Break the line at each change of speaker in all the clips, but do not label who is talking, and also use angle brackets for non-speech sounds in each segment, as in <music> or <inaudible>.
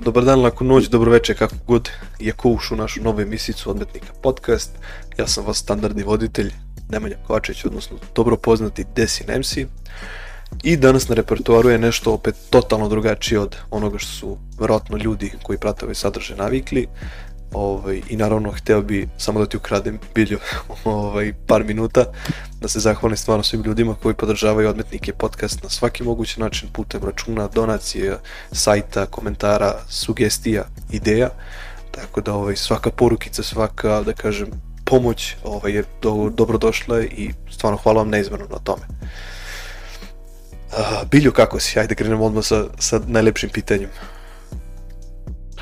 Dobar dan, laku noć, dobro veče, kako god je ko ušu našu novu emisicu Odmetnika podcast. Ja sam vas standardni voditelj Nemanja Kovačević, odnosno dobro poznati Desin MC. I danas na repertoaru je nešto opet totalno drugačije od onoga što su verovatno ljudi koji prate ovaj sadržaj navikli. Uh, Ovaj, I naravno hteo bi samo da ti ukradem bilju <laughs> ovaj, par minuta, da se zahvalim stvarno svim ljudima koji podržavaju odmetnike podcast na svaki mogući način putem računa, donacije, sajta, komentara, sugestija, ideja. Tako da ovaj, svaka porukica, svaka, da kažem, pomoć ovaj, je do, dobro i stvarno hvala vam neizmerno na tome. Uh, Bilju, kako si? Ajde krenemo odmah sa, sa najlepšim pitanjem.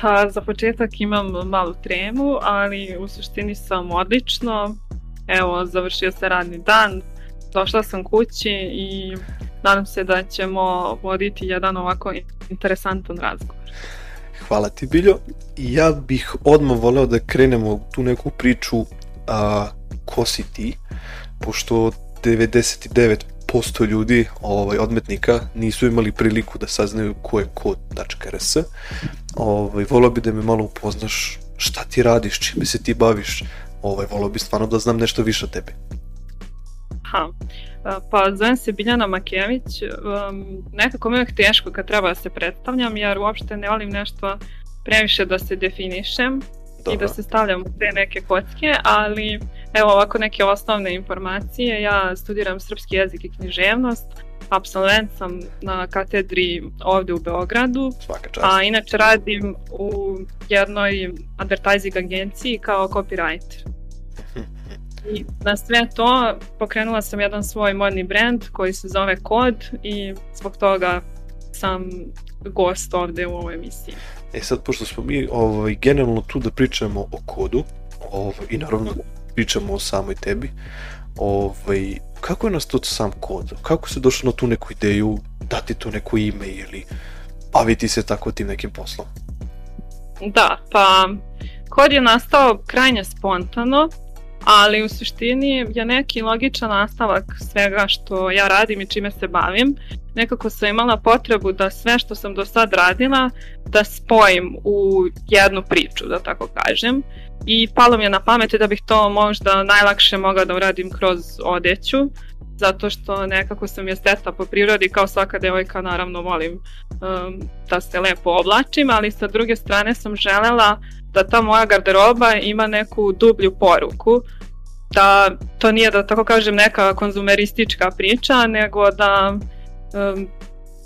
Pa za početak imam malu tremu, ali u suštini sam odlično. Evo, završio se radni dan, došla sam kući i nadam se da ćemo voditi jedan ovako interesantan razgovor.
Hvala ti Biljo. Ja bih odmah voleo da krenemo tu neku priču a, ko si ti, pošto 99% ljudi ovaj, odmetnika nisu imali priliku da saznaju ko je ko.rs ovaj, volio bi da me malo upoznaš šta ti radiš, čime se ti baviš, ovaj, volio bi stvarno da znam nešto više o tebi.
Ha, pa, pa zovem se Biljana Makijević, um, nekako mi je teško kad treba da se predstavljam, jer uopšte ne volim nešto previše da se definišem Dobro. i da se stavljam u te neke kocke, ali uh, Evo ovako neke osnovne informacije. Ja studiram srpski jezik i književnost. Absolvent sam na katedri ovde u Beogradu.
Svaka čast. A
inače radim u jednoj advertising agenciji kao copywriter. <laughs> I na sve to pokrenula sam jedan svoj modni brand koji se zove Kod i zbog toga sam gost ovde u ovoj emisiji.
E sad, pošto smo mi ovaj, generalno tu da pričamo o kodu, ovaj, i naravno pričamo o samoj tebi, ovaj, kako je nastao sam kod? Kako se došlo na tu neku ideju dati to neko ime ili baviti se tako tim nekim poslom?
Da, pa kod je nastao krajnje spontano, ali u suštini je neki logičan nastavak svega što ja radim i čime se bavim. Nekako sam imala potrebu da sve što sam do sad radila da spojim u jednu priču, da tako kažem i palo mi je na pamet da bih to možda najlakše mogla da uradim kroz odeću, zato što nekako sam esteta po prirodi, kao svaka devojka naravno volim um, da se lepo oblačim, ali sa druge strane sam želela da ta moja garderoba ima neku dublju poruku, da to nije da tako kažem neka konzumeristička priča, nego da um,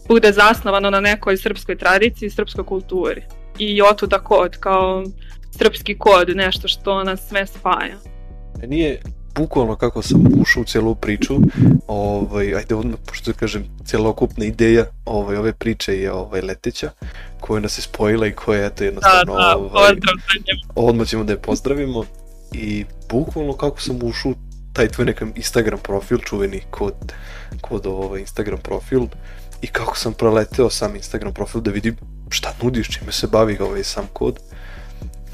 bude zasnovano na nekoj srpskoj tradiciji, srpskoj kulturi. I otuda kod kao srpski kod nešto što nas sve spaja.
Meni je bukvalno kako sam ušao u celu priču, ovaj, ajde odmah, pošto da kažem, celokupna ideja ovaj, ove priče je ovaj, leteća, koja nas je spojila i koja je,
to jednostavno, da, da,
ovaj, odmah ćemo da je pozdravimo. I bukvalno kako sam ušao taj tvoj nekam Instagram profil, čuveni kod, kod ovaj Instagram profil, i kako sam proleteo sam Instagram profil da vidim šta nudiš, čime se bavi ovaj sam kod. Uh,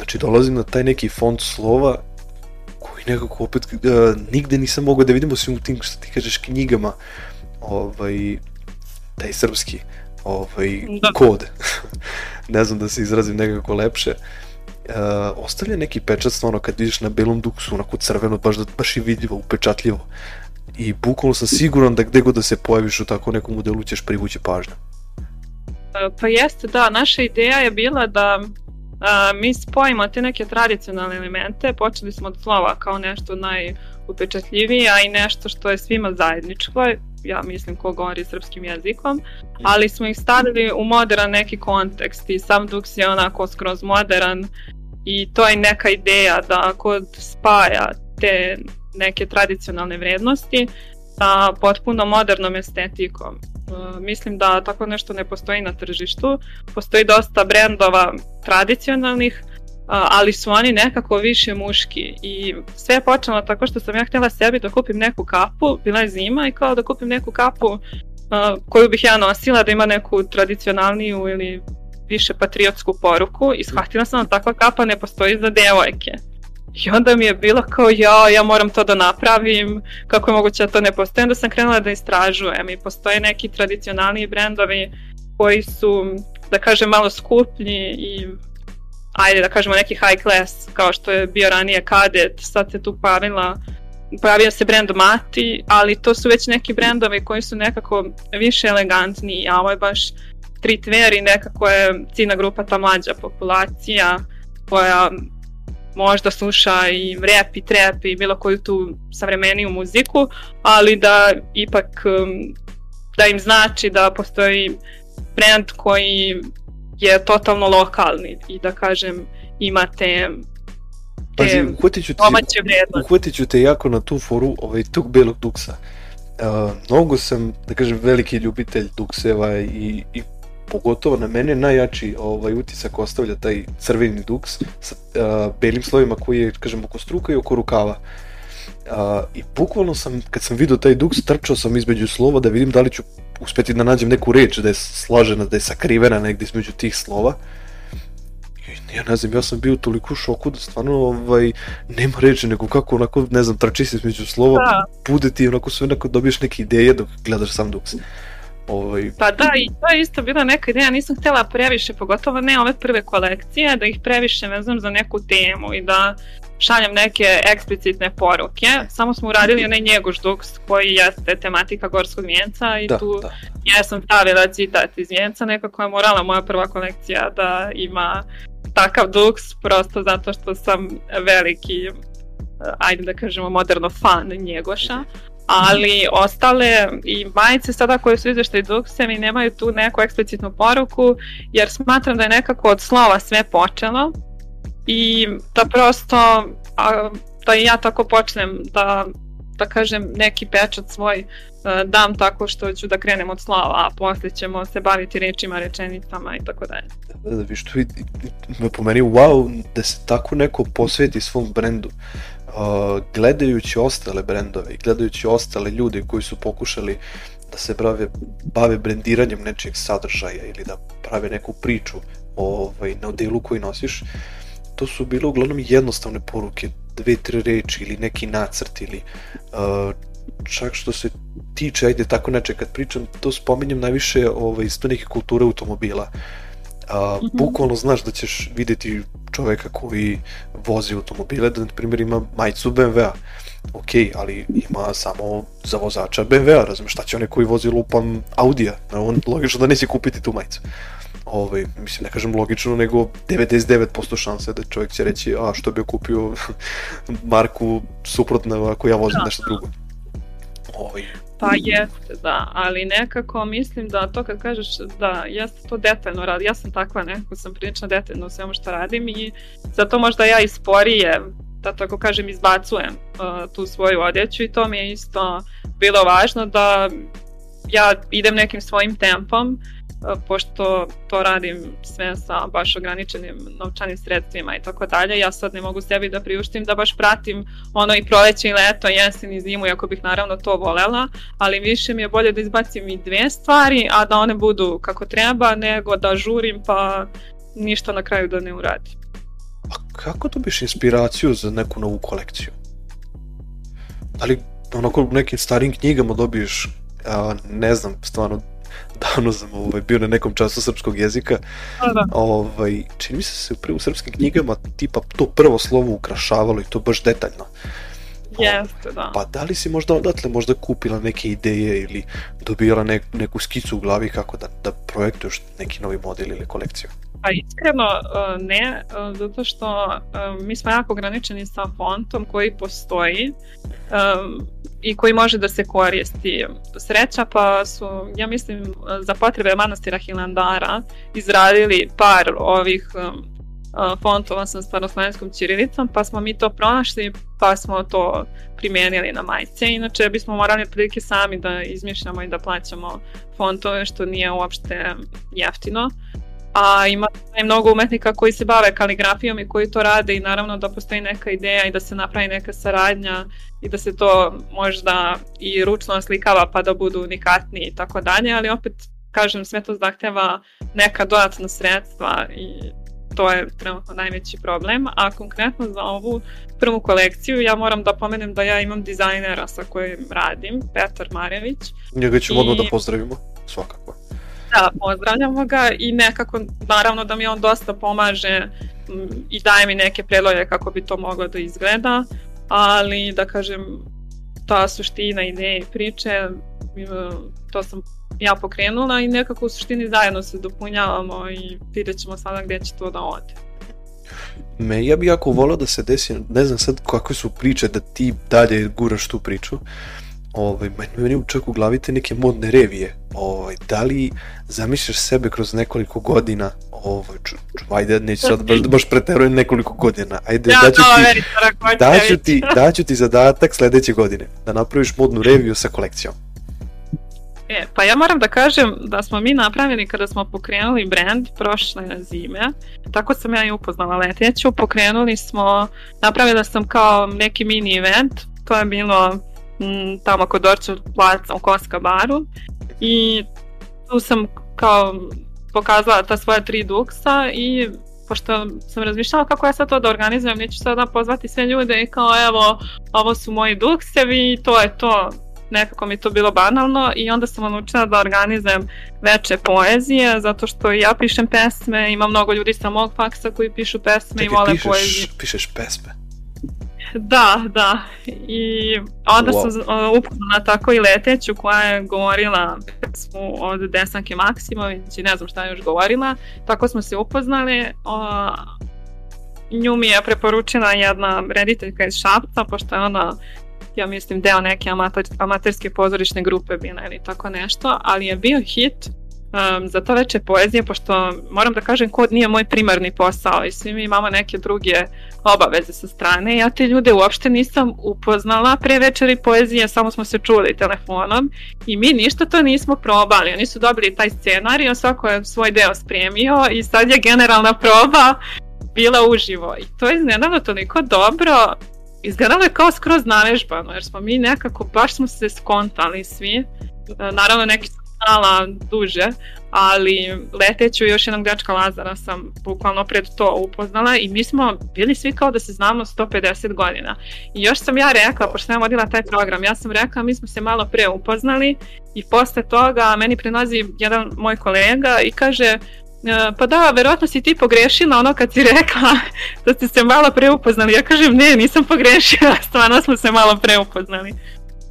Znači dolazim na taj neki font slova koji nekako opet uh, nigde nisam mogao da vidimo svim tim što ti kažeš knjigama ovaj, taj srpski ovaj, da. kod <laughs> ne znam da se izrazim nekako lepše uh, ostavlja neki pečat stvarno kad vidiš na belom duksu onako crveno baš, da, baš i vidljivo, upečatljivo i bukvalno sam siguran da gde god da se pojaviš u tako nekom modelu ćeš privući pažnju
Pa jeste, da, naša ideja je bila da Uh, mi spojimo te neke tradicionalne elemente, počeli smo od slova kao nešto najupečatljivije, a i nešto što je svima zajedničko, ja mislim ko govori srpskim jezikom, ali smo ih stavili u modern neki kontekst i sam Dux je onako skroz modern i to je neka ideja da kod spaja te neke tradicionalne vrednosti sa potpuno modernom estetikom. E, mislim da tako nešto ne postoji na tržištu. Postoji dosta brendova tradicionalnih, e, ali su oni nekako više muški i sve je počelo tako što sam ja htjela sebi da kupim neku kapu, bila je zima i kao da kupim neku kapu e, koju bih ja nosila da ima neku tradicionalniju ili više patriotsku poruku i shvatila sam da takva kapa ne postoji za devojke. I onda mi je bilo kao ja, ja moram to da napravim, kako je moguće da to ne postoje. Onda sam krenula da istražujem i postoje neki tradicionalni brendovi koji su, da kažem, malo skuplji i ajde da kažemo neki high class kao što je bio ranije Kadet, sad se tu pavila pojavio se brend Mati, ali to su već neki brendovi koji su nekako više elegantni, a ovo je baš streetwear i nekako je cina grupa ta mlađa populacija koja možda sluša i rap i trap i bilo koju tu savremeniju muziku, ali da ipak um, da im znači da postoji brand koji je totalno lokalni i da kažem ima te Pazi,
uhvatit ću, te, uhvatit ću te jako na tu foru ovaj, tog belog duksa. Uh, mnogo sam, da kažem, veliki ljubitelj dukseva i, i pogotovo na mene najjači ovaj utisak ostavlja taj crveni duks sa uh, belim slovima koji je kažem oko struka i oko rukava. Uh, I bukvalno sam, kad sam video taj duks, trčao sam između slova da vidim da li ću uspeti da nađem neku reč da je slažena, da je sakrivena negde između tih slova. ja ne znam, ja sam bio toliko u šoku da stvarno ovaj, nema reči, nego kako onako, ne znam, trči se između slova, da. bude ti onako sve onako dobiješ neke ideje dok gledaš sam duks. Da
Ovaj... Pa da, i to je isto bila neka ideja, nisam htjela previše, pogotovo ne ove prve kolekcije, da ih previše vezam za neku temu i da šaljem neke eksplicitne poruke. Samo smo uradili onaj njegoš duks koji jeste tematika Gorskog vijenca i da, tu da. ja sam stavila citat iz vijenca, nekako je morala moja prva kolekcija da ima takav duks, prosto zato što sam veliki eh, ajde da kažemo moderno fan njegoša. Mhm ali ostale i majice sada koje su izveštaj Duksem mi nemaju tu neku eksplicitnu poruku, jer smatram da je nekako od slova sve počelo i da prosto a, da i ja tako počnem da da kažem neki pečat svoj e, dam tako što ću da krenem od slova, a posle ćemo se baviti rečima, rečenicama i tako dalje.
Da, da bi što me pomeni wow da se tako neko posveti svom brendu. Uh, gledajući ostale brendove i gledajući ostale ljude koji su pokušali da se brave, bave brendiranjem nečijeg sadržaja ili da prave neku priču ovaj, na delu koji nosiš, to su bile uglavnom jednostavne poruke, dve, tri reči ili neki nacrt ili uh, čak što se tiče, ajde tako neče, kad pričam, to spominjem najviše ovaj, isto neke kulture automobila. Uh, a, mhm. bukvalno znaš da ćeš videti čoveka koji vozi automobile, da na primjer ima majicu BMW-a, ok, ali ima samo za vozača BMW-a, razumiješ, šta će onaj koji vozi lupan Audija, on logično da nisi kupiti tu majicu. Ove, ovaj, mislim, ne kažem logično, nego 99% šanse da čovjek će reći, a što bi kupio <laughs> marku suprotno ako ja vozim da. nešto drugo.
Ove, ovaj, Pa jeste, da, ali nekako mislim da to kad kažeš da jeste to detaljno rad, ja sam takva nekako sam prilično detaljno u svemu što radim i zato možda ja isporije, da tako kažem, izbacujem uh, tu svoju odjeću i to mi je isto bilo važno da ja idem nekim svojim tempom pošto to radim sve sa baš ograničenim novčanim sredstvima i tako dalje, ja sad ne mogu sebi da priuštim da baš pratim ono i proleće i leto, jesen i zimu, iako bih naravno to volela, ali više mi je bolje da izbacim i dve stvari, a da one budu kako treba, nego da žurim pa ništa na kraju da ne uradim.
A kako dobiš inspiraciju za neku novu kolekciju? Da li onako u nekim starim knjigama dobiješ, a, ne znam, stvarno davno sam ovaj, bio na nekom času srpskog jezika.
da. da.
Ovaj, čini mi se da se u srpskim knjigama tipa to prvo slovo ukrašavalo i to baš detaljno.
Jeste, da.
Pa da li si možda odatle možda kupila neke ideje ili dobila ne, neku skicu u glavi kako da, da projektuješ neki novi model ili kolekciju?
Pa iskreno e, ne, e, zato što e, mi smo jako ograničeni sa fontom koji postoji um, i koji može da se koristi. Sreća pa su, ja mislim, za potrebe manastira Hilandara izradili par ovih e, fontova sa staroslovenskom ćirilicom, pa smo mi to pronašli, pa smo to primenili na majce. Inače, bismo morali prilike sami da izmišljamo i da plaćamo fontove, što nije uopšte jeftino a ima i mnogo umetnika koji se bave kaligrafijom i koji to rade i naravno da postoji neka ideja i da se napravi neka saradnja i da se to možda i ručno slikava pa da budu unikatni i tako dalje, ali opet kažem sve to zahteva neka dodatna sredstva i to je trenutno najveći problem, a konkretno za ovu prvu kolekciju ja moram da pomenem da ja imam dizajnera sa kojim radim, Petar Marjević.
Njega ćemo I... odmah da pozdravimo, svakako.
Da, pozdravljamo ga i nekako, naravno da mi on dosta pomaže i daje mi neke predloge kako bi to moglo da izgleda, ali da kažem, ta suština ideje i priče, to sam ja pokrenula i nekako u suštini zajedno se dopunjavamo i vidjet ćemo sada gde će to da ode.
Me, ja bih jako volao da se desi, ne znam sad kakve su priče, da ti dalje guraš tu priču, ovaj, meni u čak u glavi te neke modne revije. Ovaj, da li zamišljaš sebe kroz nekoliko godina, ovaj, ču, ču, ajde, neću sad baš, baš preterujem nekoliko godina, ajde,
ja, daću, da, ti,
daću, ti, daću ti zadatak sledeće godine, da napraviš modnu reviju sa kolekcijom.
E, pa ja moram da kažem da smo mi napravili kada smo pokrenuli brand prošle zime, tako sam ja i upoznala Letjeću, pokrenuli smo, napravila sam kao neki mini event, to je bilo m, tamo kod Dorču placa u Koska baru i tu sam kao pokazala ta svoja tri duksa i pošto sam razmišljala kako ja sad to da organizujem, neću sada pozvati sve ljude i kao evo, ovo su moji duksevi i to je to. Nekako mi to bilo banalno i onda sam odlučila da organizujem veče poezije zato što ja pišem pesme, ima mnogo ljudi sa mog faksa koji pišu pesme Čekaj, i vole pišeš, poeziju.
pišeš pesme?
Da, da. I onda wow. sam upoznala tako i leteću koja je govorila pesmu od Desanke Maksimović i ne znam šta je još govorila. Tako smo se upoznali. O, nju mi je preporučila jedna rediteljka iz Šapca, pošto je ona ja mislim deo neke amater, amaterske pozorišne grupe bila ili tako nešto, ali je bio hit um, za to veče poezije, pošto moram da kažem kod nije moj primarni posao i svi mi imamo neke druge obaveze sa strane. Ja te ljude uopšte nisam upoznala pre večeri poezije, samo smo se čuli telefonom i mi ništa to nismo probali. Oni su dobili taj scenarij, svako je svoj deo spremio i sad je generalna proba bila uživo. I to je iznenadno toliko dobro, izgledalo je kao skroz navežbano, jer smo mi nekako, baš smo se skontali svi. Naravno, neki su znala duže, ali leteću još jednog dečka Lazara sam bukvalno pred to upoznala i mi smo bili svi kao da se znamo 150 godina. I još sam ja rekla, pošto sam ja vodila taj program, ja sam rekla mi smo se malo pre upoznali i posle toga meni prilazi jedan moj kolega i kaže e, pa da, verovatno si ti pogrešila ono kad si rekla da ste se malo preupoznali. Ja kažem, ne, nisam pogrešila, stvarno smo se malo preupoznali.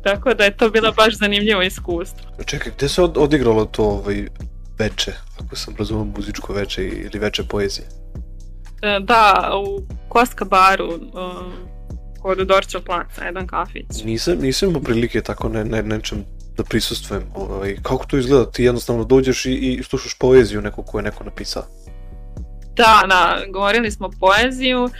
Tako da je to bilo baš zanimljivo iskustvo.
Čekaj, gde se od, odigralo to ovaj veče, ako sam razumio muzičko veče ili veče poezije?
E, da, u Koska baru, e, kod Dorča placa, jedan kafić.
Nisam, nisam imao prilike tako ne, ne, nečem da prisustvujem. Ovaj, kako to izgleda? Ti jednostavno dođeš i, i slušaš poeziju neko koju je neko napisao.
Da, da, govorili smo poeziju. Uh,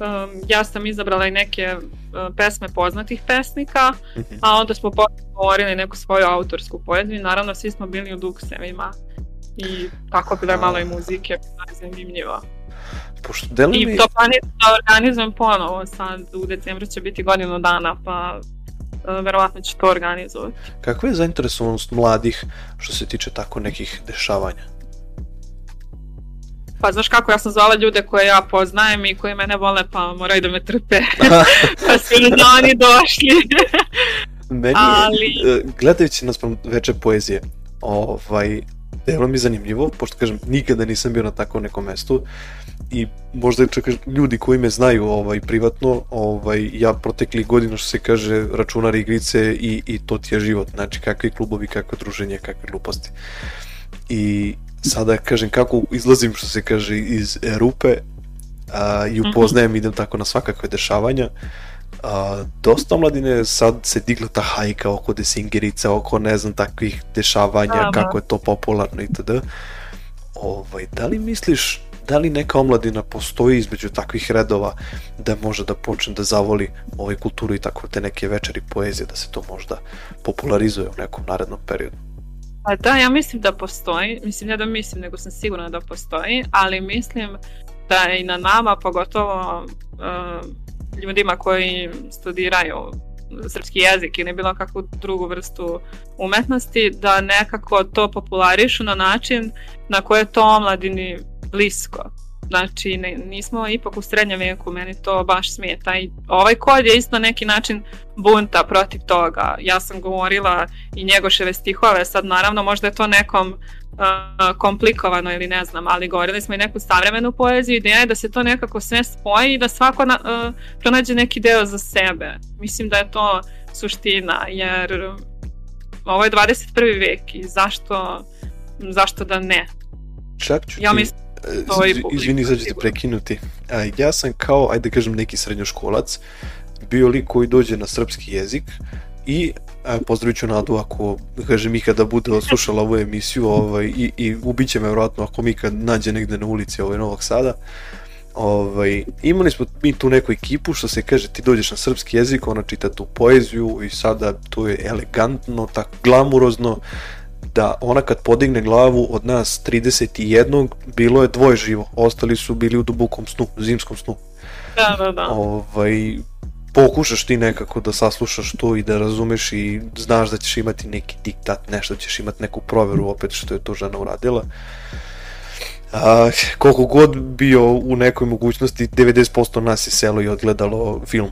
um, ja sam izabrala i neke uh, pesme poznatih pesnika, mm a onda smo govorili neku svoju autorsku poeziju. Naravno, svi smo bili u duksevima i tako bila je malo i muzike, zanimljivo.
Pošto delo mi...
I to planiram da organizujem ponovo sad, u decembru će biti godinu dana, pa e, verovatno će to organizovati.
Kakva je zainteresovanost mladih što se tiče tako nekih dešavanja?
Pa znaš kako, ja sam zvala ljude koje ja poznajem i koji mene vole, pa moraju da me trpe. <laughs> pa su na dani došli. <laughs> Meni,
Ali... E, gledajući nas veče poezije, ovaj, delo mi zanimljivo, pošto kažem, nikada nisam bio na tako nekom mestu i možda čak ljudi koji me znaju ovaj privatno, ovaj ja protekli godinu što se kaže računar igrice i, i to ti je život, znači kakvi klubovi, kakve druženje, kakve gluposti. I sada kažem kako izlazim što se kaže iz rupe a, i mhm. upoznajem, idem tako na svakakve dešavanja. A, dosta mladine sad se digla ta hajka oko desingerica, oko ne znam takvih dešavanja, da, kako je to popularno itd. Ovaj, da li misliš da li neka omladina postoji između takvih redova da može da počne da zavoli ovaj kulturu i tako te neke večeri poezije da se to možda popularizuje u nekom narednom periodu?
Pa da, ja mislim da postoji, mislim ne da mislim, nego sam sigurna da postoji, ali mislim da je i na nama, pogotovo uh, ljudima koji studiraju srpski jezik ili bilo kakvu drugu vrstu umetnosti, da nekako to popularišu na način na koje je to omladini blisko. Znači, ne, nismo ipak u srednjem veku, meni to baš smeta. I ovaj kod je isto neki način bunta protiv toga. Ja sam govorila i njegoševe stihove, sad naravno možda je to nekom uh, komplikovano ili ne znam, ali govorili smo i neku savremenu poeziju, ideja je da se to nekako sve spoji i da svako na, uh, pronađe neki deo za sebe. Mislim da je to suština, jer ovo je 21. vek i zašto, zašto da ne?
Čak ću ja mislim To je Izvini, izađu te prekinuti. ja sam kao, ajde da kažem, neki srednjoškolac, bio lik koji dođe na srpski jezik i a, pozdravit ću Nadu ako, da kažem, ikada bude oslušala ovu emisiju ovaj, i, i ubiće me vjerojatno ako mi kad nađe negde na ulici ovaj, Novog Sada. Ovaj, imali smo mi tu neku ekipu što se kaže ti dođeš na srpski jezik, ona čita tu poeziju i sada to je elegantno, tak glamurozno da ona kad podigne glavu od nas 31, bilo je dvoje živo, ostali su bili u dubokom snu, zimskom snu.
Da, da, da.
Ovaj, pokušaš ti nekako da saslušaš to i da razumeš i znaš da ćeš imati neki diktat, nešto ćeš imati neku proveru opet što je to žena uradila. A, koliko god bio u nekoj mogućnosti, 90% nas je selo i odgledalo film.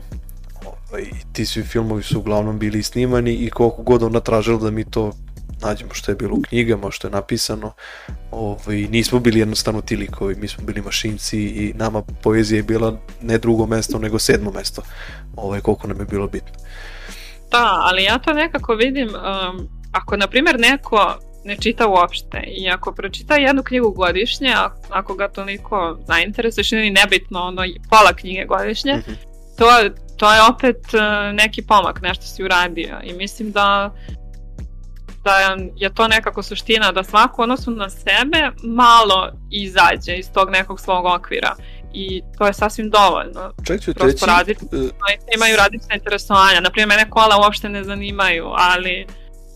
Ovaj, ti svi filmovi su uglavnom bili snimani i koliko god ona tražila da mi to nađemo što je bilo u knjigama, što je napisano. Ovaj, nismo bili jednostavno ti likovi, mi smo bili mašinci i nama poezija je bila ne drugo mesto, nego sedmo mesto, ovaj, koliko nam je bilo bitno.
Da, ali ja to nekako vidim, um, ako na primjer neko ne čita uopšte i ako pročita jednu knjigu godišnje, ako ga toliko zainteresuje, što nebitno, ono, pola knjige godišnje, mm -hmm. to, to je opet uh, neki pomak, nešto si uradio i mislim da da je to nekako suština da svako odnosu na sebe malo izađe iz tog nekog svog okvira i to je sasvim dovoljno.
Čak ću Prosto teći... Različite, uh,
imaju različite interesovanja. Naprimjer, mene kola uopšte ne zanimaju, ali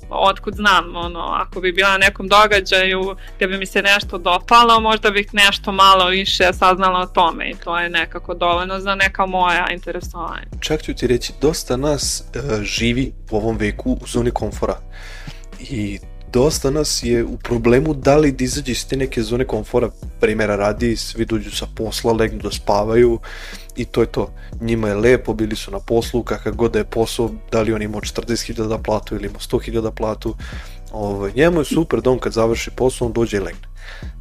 otkud znam, ono, ako bi bila na nekom događaju gde bi mi se nešto dopalo, možda bih nešto malo više saznala o tome i to je nekako dovoljno za neka moja interesovanja.
Čak ću ti reći, dosta nas e, živi u ovom veku u zoni komfora i dosta nas je u problemu da li da izađe iz te neke zone komfora, primjera radi, svi dođu sa posla, legnu da spavaju i to je to. Njima je lepo, bili su na poslu, kakav god da je posao, da li on imao 40.000 platu ili imao 100.000 da platu, ovaj, njemu je super da kad završi posao, on dođe i legne.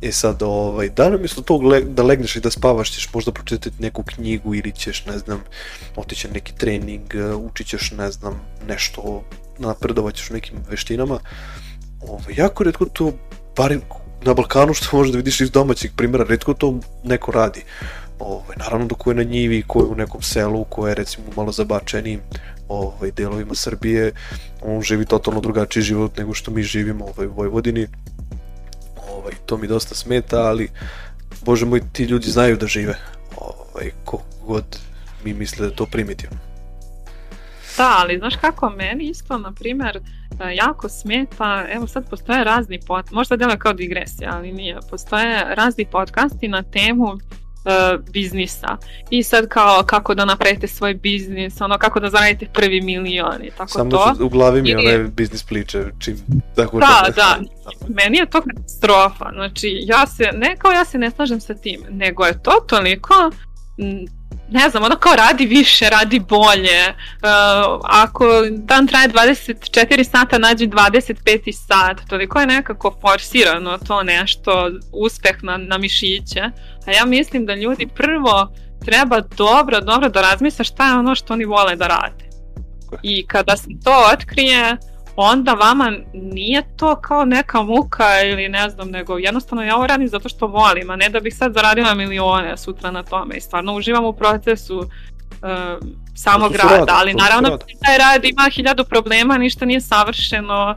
E sad, ovaj, da li umjesto tog da legneš i da spavaš ćeš možda pročitati neku knjigu ili ćeš, ne znam, otići na neki trening, e, učit ćeš, ne znam, nešto napredovat ćeš u nekim veštinama. Ovo, ovaj, jako redko to, barem na Balkanu što da vidiš iz domaćih primjera, redko to neko radi. Ovaj, naravno dok je na njivi, ko je u nekom selu, ko je recimo malo zabačenim ovaj, delovima Srbije, on živi totalno drugačiji život nego što mi živimo ovaj, u Vojvodini. Ovaj, to mi dosta smeta, ali bože moj, ti ljudi znaju da žive. Ovaj, kogod mi misle da je to primitivno.
Da, ali znaš kako, meni isto, na primer, e, jako smeta, evo sad postoje razni, pod, možda dela kao digresija, ali nije, postoje razni podcasti na temu e, biznisa i sad kao kako da napravite svoj biznis, ono kako da zaradite prvi milion i
tako Samo
da to.
Samo u glavi mi je onaj biznis pliče, čim tako
da. Da, da, meni je to katastrofa, znači ja se, ne kao ja se ne slažem sa tim, nego je to toliko ne znam, ono kao radi više, radi bolje. Uh, ako dan traje 24 sata, nađi 25 sat. Toliko je nekako forsirano to nešto, uspeh na, na mišiće. A ja mislim da ljudi prvo treba dobro, dobro da razmisle šta je ono što oni vole da rade. I kada se to otkrije, onda vama nije to kao neka muka ili ne znam, nego jednostavno ja ovo radim zato što volim, a ne da bih sad zaradila milione sutra na tome i stvarno uživam u procesu uh, samog rada, rada, ali naravno da taj rad ima hiljadu problema, ništa nije savršeno,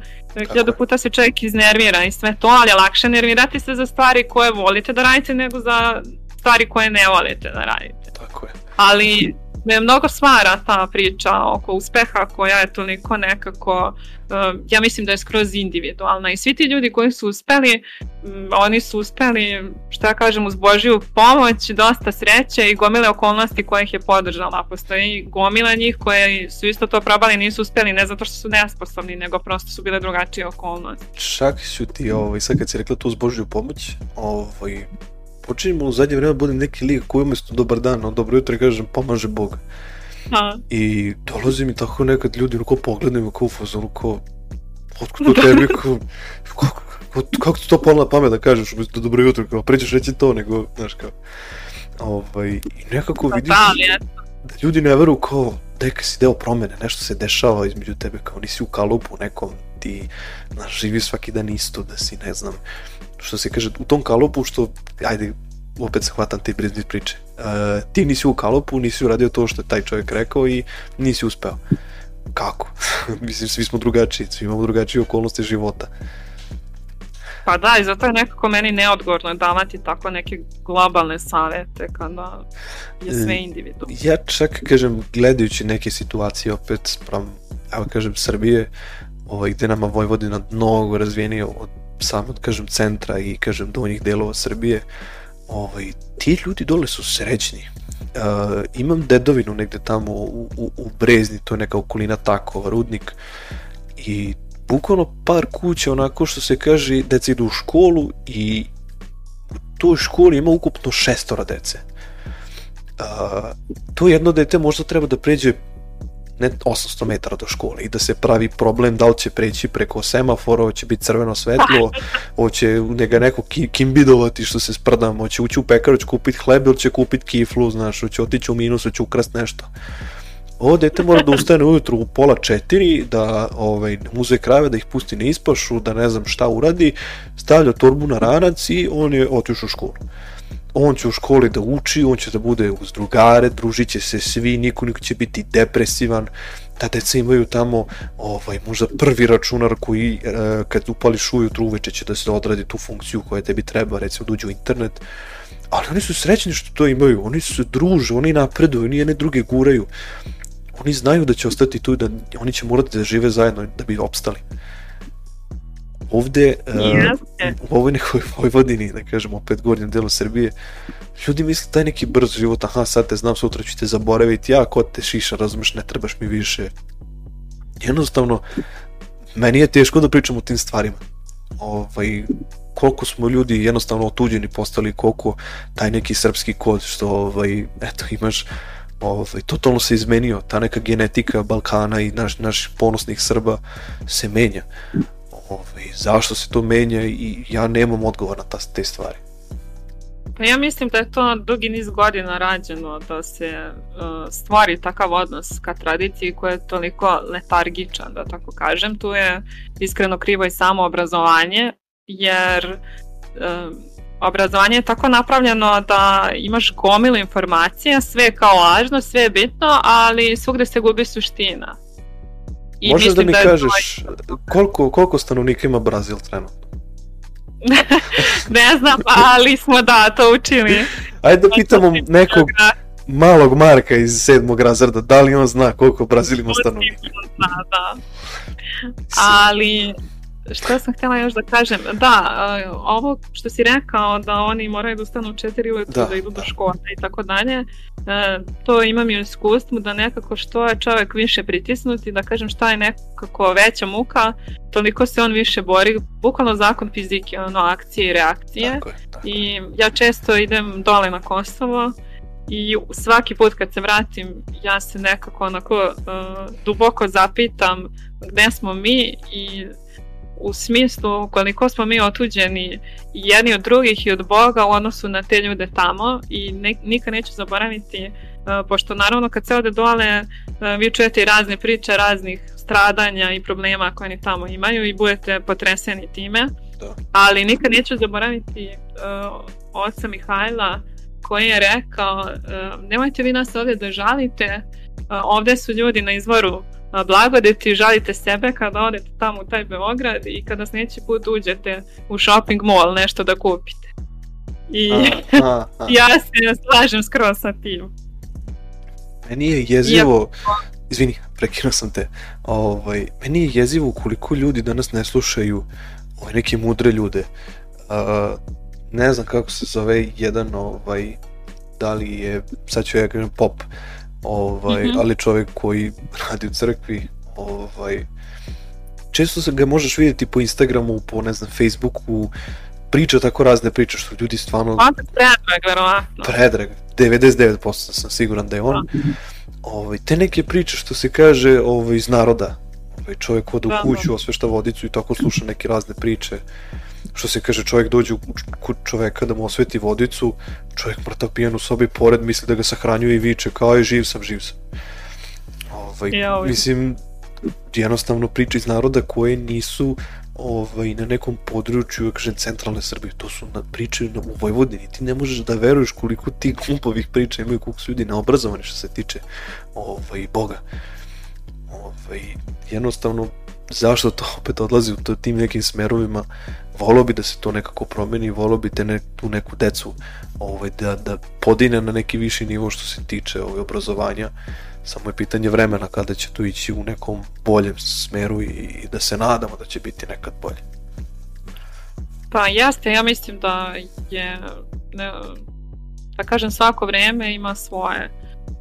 hiljadu puta se čovjek iznervira i sve to, ali je lakše nervirati se za stvari koje volite da radite nego za stvari koje ne volite da radite.
Tako je.
Ali me mnogo smara ta priča oko uspeha koja je toliko nekako, eh, ja mislim da je skroz individualna i svi ti ljudi koji su uspeli, mm, oni su uspeli, šta ja kažem, uz Božiju pomoć, dosta sreće i gomile okolnosti koje ih je podržala. Postoji gomila njih koje su isto to probali, i nisu uspeli, ne zato što su nesposobni, nego prosto su bile drugačije okolnosti.
Čak su ti, ovaj, sad kad si rekla tu uz Božiju pomoć, ovaj, počinjemo u zadnje vreme da budem neki lik koji umjesto dobar dan, a dobro jutro kažem pomaže Bog. Ha. I dolazi mi tako nekad ljudi onako pogledaju kao u fazonu kao otkud to tebi kao, kako, kako ti to palo pamet da kažeš umjesto dobro jutro kao prećeš reći to nego znaš kao ovaj, i nekako pa vidiš da, da ljudi ne veru kao neka si deo promene, nešto se dešava između tebe kao nisi u kalupu nekom ti znaš, živi svaki dan isto da si ne znam što se kaže, u tom kalopu što, ajde, opet se hvatam te Britney priče. E, ti nisi u kalopu, nisi uradio to što je taj čovjek rekao i nisi uspeo. Kako? <laughs> Mislim, svi smo drugačiji, svi imamo drugačije okolnosti života.
Pa da, i zato je nekako meni neodgovorno davati tako neke globalne savete kada je e, sve individualno.
Ja čak, kažem, gledajući neke situacije opet sprem, evo kažem, Srbije, ovaj, gde nama Vojvodina mnogo razvijenija od samo kažem centra i kažem donjih delova Srbije, ovaj, ti ljudi dole su srećni. Uh, imam dedovinu negde tamo u, u, u Brezni, to je neka okolina Takova, Rudnik, i bukvalno par kuća onako što se kaže deca idu u školu i u toj školi ima ukupno šestora dece. Uh, to jedno dete možda treba da pređe ne 800 metara do škole i da se pravi problem da li će preći preko semafora, hoće biti crveno svetlo, <laughs> hoće njega neko kimbidovati što se sprdam, hoće ući u pekaru, hoće kupiti hleb ili će kupiti kiflu, znaš, hoće otići u minus, hoće ukrast nešto. Ovo dete mora da ustane ujutru u pola četiri, da ovaj, muze krave, da ih pusti na ispašu, da ne znam šta uradi, stavlja torbu na ranac i on je otišao u školu on će u školi da uči, on će da bude uz drugare, družit će se svi, niko niko će biti depresivan, ta deca imaju tamo ovaj, možda prvi računar koji e, kad upališ ujutru uveče će da se odradi tu funkciju koja tebi treba, recimo da uđe u internet, ali oni su srećni što to imaju, oni se druže, oni napreduju, oni jedne druge guraju, oni znaju da će ostati tu, da oni će morati da žive zajedno da bi opstali. Ovde, Jeste. u ovoj nekoj <laughs> Vojvodini, da kažemo, opet gornjem delu Srbije, ljudi misle taj neki brz život, aha, sad te znam, sutra ću te zaboraviti, ja ko te šiša, razumeš, ne trebaš mi više. Jednostavno, meni je teško da pričam o tim stvarima. Ovaj, koliko smo ljudi jednostavno otuđeni postali, koliko taj neki srpski kod što ovaj, eto, imaš ovaj, totalno se izmenio, ta neka genetika Balkana i naš, naših ponosnih Srba se menja. Ove, ovaj, zašto se to menja i ja nemam odgovor na ta, te stvari.
Pa ja mislim da je to dugi niz godina rađeno da se uh, e, stvari takav odnos ka tradiciji koja je toliko letargičan, da tako kažem. Tu je iskreno krivo i samo obrazovanje, jer uh, obrazovanje je tako napravljeno da imaš gomilu informacija, sve je kao lažno, sve je bitno, ali svugde se gubi suština.
I Možeš da mi da kažeš broj... koliko, koliko stanovnika ima Brazil trenutno?
<laughs> ne znam, ali smo da to učili.
Ajde da pitamo nekog da malog Marka iz sedmog razreda, da li on zna koliko Brazil ima stanovnika? Zna,
da. Ali Šta sam htjela još da kažem? Da, ovo što si rekao da oni moraju da ustanu u četiri ujutru da, da idu do da. škole i tako dalje, e, to imam i u iskustvu da nekako što je čovjek više pritisnuti, da kažem šta je nekako veća muka, toliko se on više bori, bukvalno zakon fizike, ono akcije i reakcije. Tako je, tako. I ja često idem dole na Kosovo, i svaki put kad se vratim ja se nekako onako uh, duboko zapitam gde smo mi i u smislu koliko smo mi otuđeni jedni od drugih i od Boga u odnosu na te ljude tamo i ne, nikad neću zaboraviti e, pošto naravno kad se ode dole uh, vi čujete i razne priče raznih stradanja i problema koje oni tamo imaju i budete potreseni time da. ali nikad neću zaboraviti uh, oca Mihajla koji je rekao uh, nemojte vi nas ovde da žalite uh, ovde su ljudi na izvoru blagodeti, žalite sebe kada odete tamo u taj Beograd i kada sljedeći put uđete u shopping mall nešto da kupite. I a, a, a. <laughs> ja se slažem skroz sa tim.
Meni je jezivo, izvini, prekinuo sam te, ovaj, meni je jezivo koliko ljudi danas ne slušaju ovaj, neke mudre ljude. Uh, ne znam kako se zove jedan ovaj, da li je, sad ću ja da kažem pop ovaj, mm -hmm. ali čovjek koji radi u crkvi, ovaj, često se ga možeš vidjeti po Instagramu, po ne znam, Facebooku, priča tako razne priče što ljudi stvarno... On predrag, verovatno. Predrag, 99% sam siguran da je on. Da. Ovaj, te neke priče što se kaže ovaj, iz naroda, ovaj, čovjek vode u da, kuću, da. osvešta vodicu i tako sluša neke razne priče. Uh, što se kaže, čovjek dođe kod čoveka da mu osveti vodicu, čovjek mrtav pijan u sobi pored, misli da ga sahranjuje i viče kao je živ sam, živ sam. Ovaj, ja, ovaj. Mislim, jednostavno priče iz naroda koje nisu ovaj, na nekom području, kažem, centralne Srbije, to su na, priče na, u Vojvodini, ti ne možeš da veruješ koliko ti glupovih priča imaju, koliko su ljudi neobrazovani što se tiče ovaj, Boga. Ovaj, jednostavno, zašto to opet odlazi u to, tim nekim smerovima volao bi da se to nekako promeni, volao bi te ne, tu neku decu ovaj, da, da podine na neki viši nivo što se tiče ovaj, obrazovanja, samo je pitanje vremena kada će to ići u nekom boljem smeru i, i da se nadamo da će biti nekad bolje.
Pa jeste, ja mislim da je, ne, da kažem, svako vreme ima svoje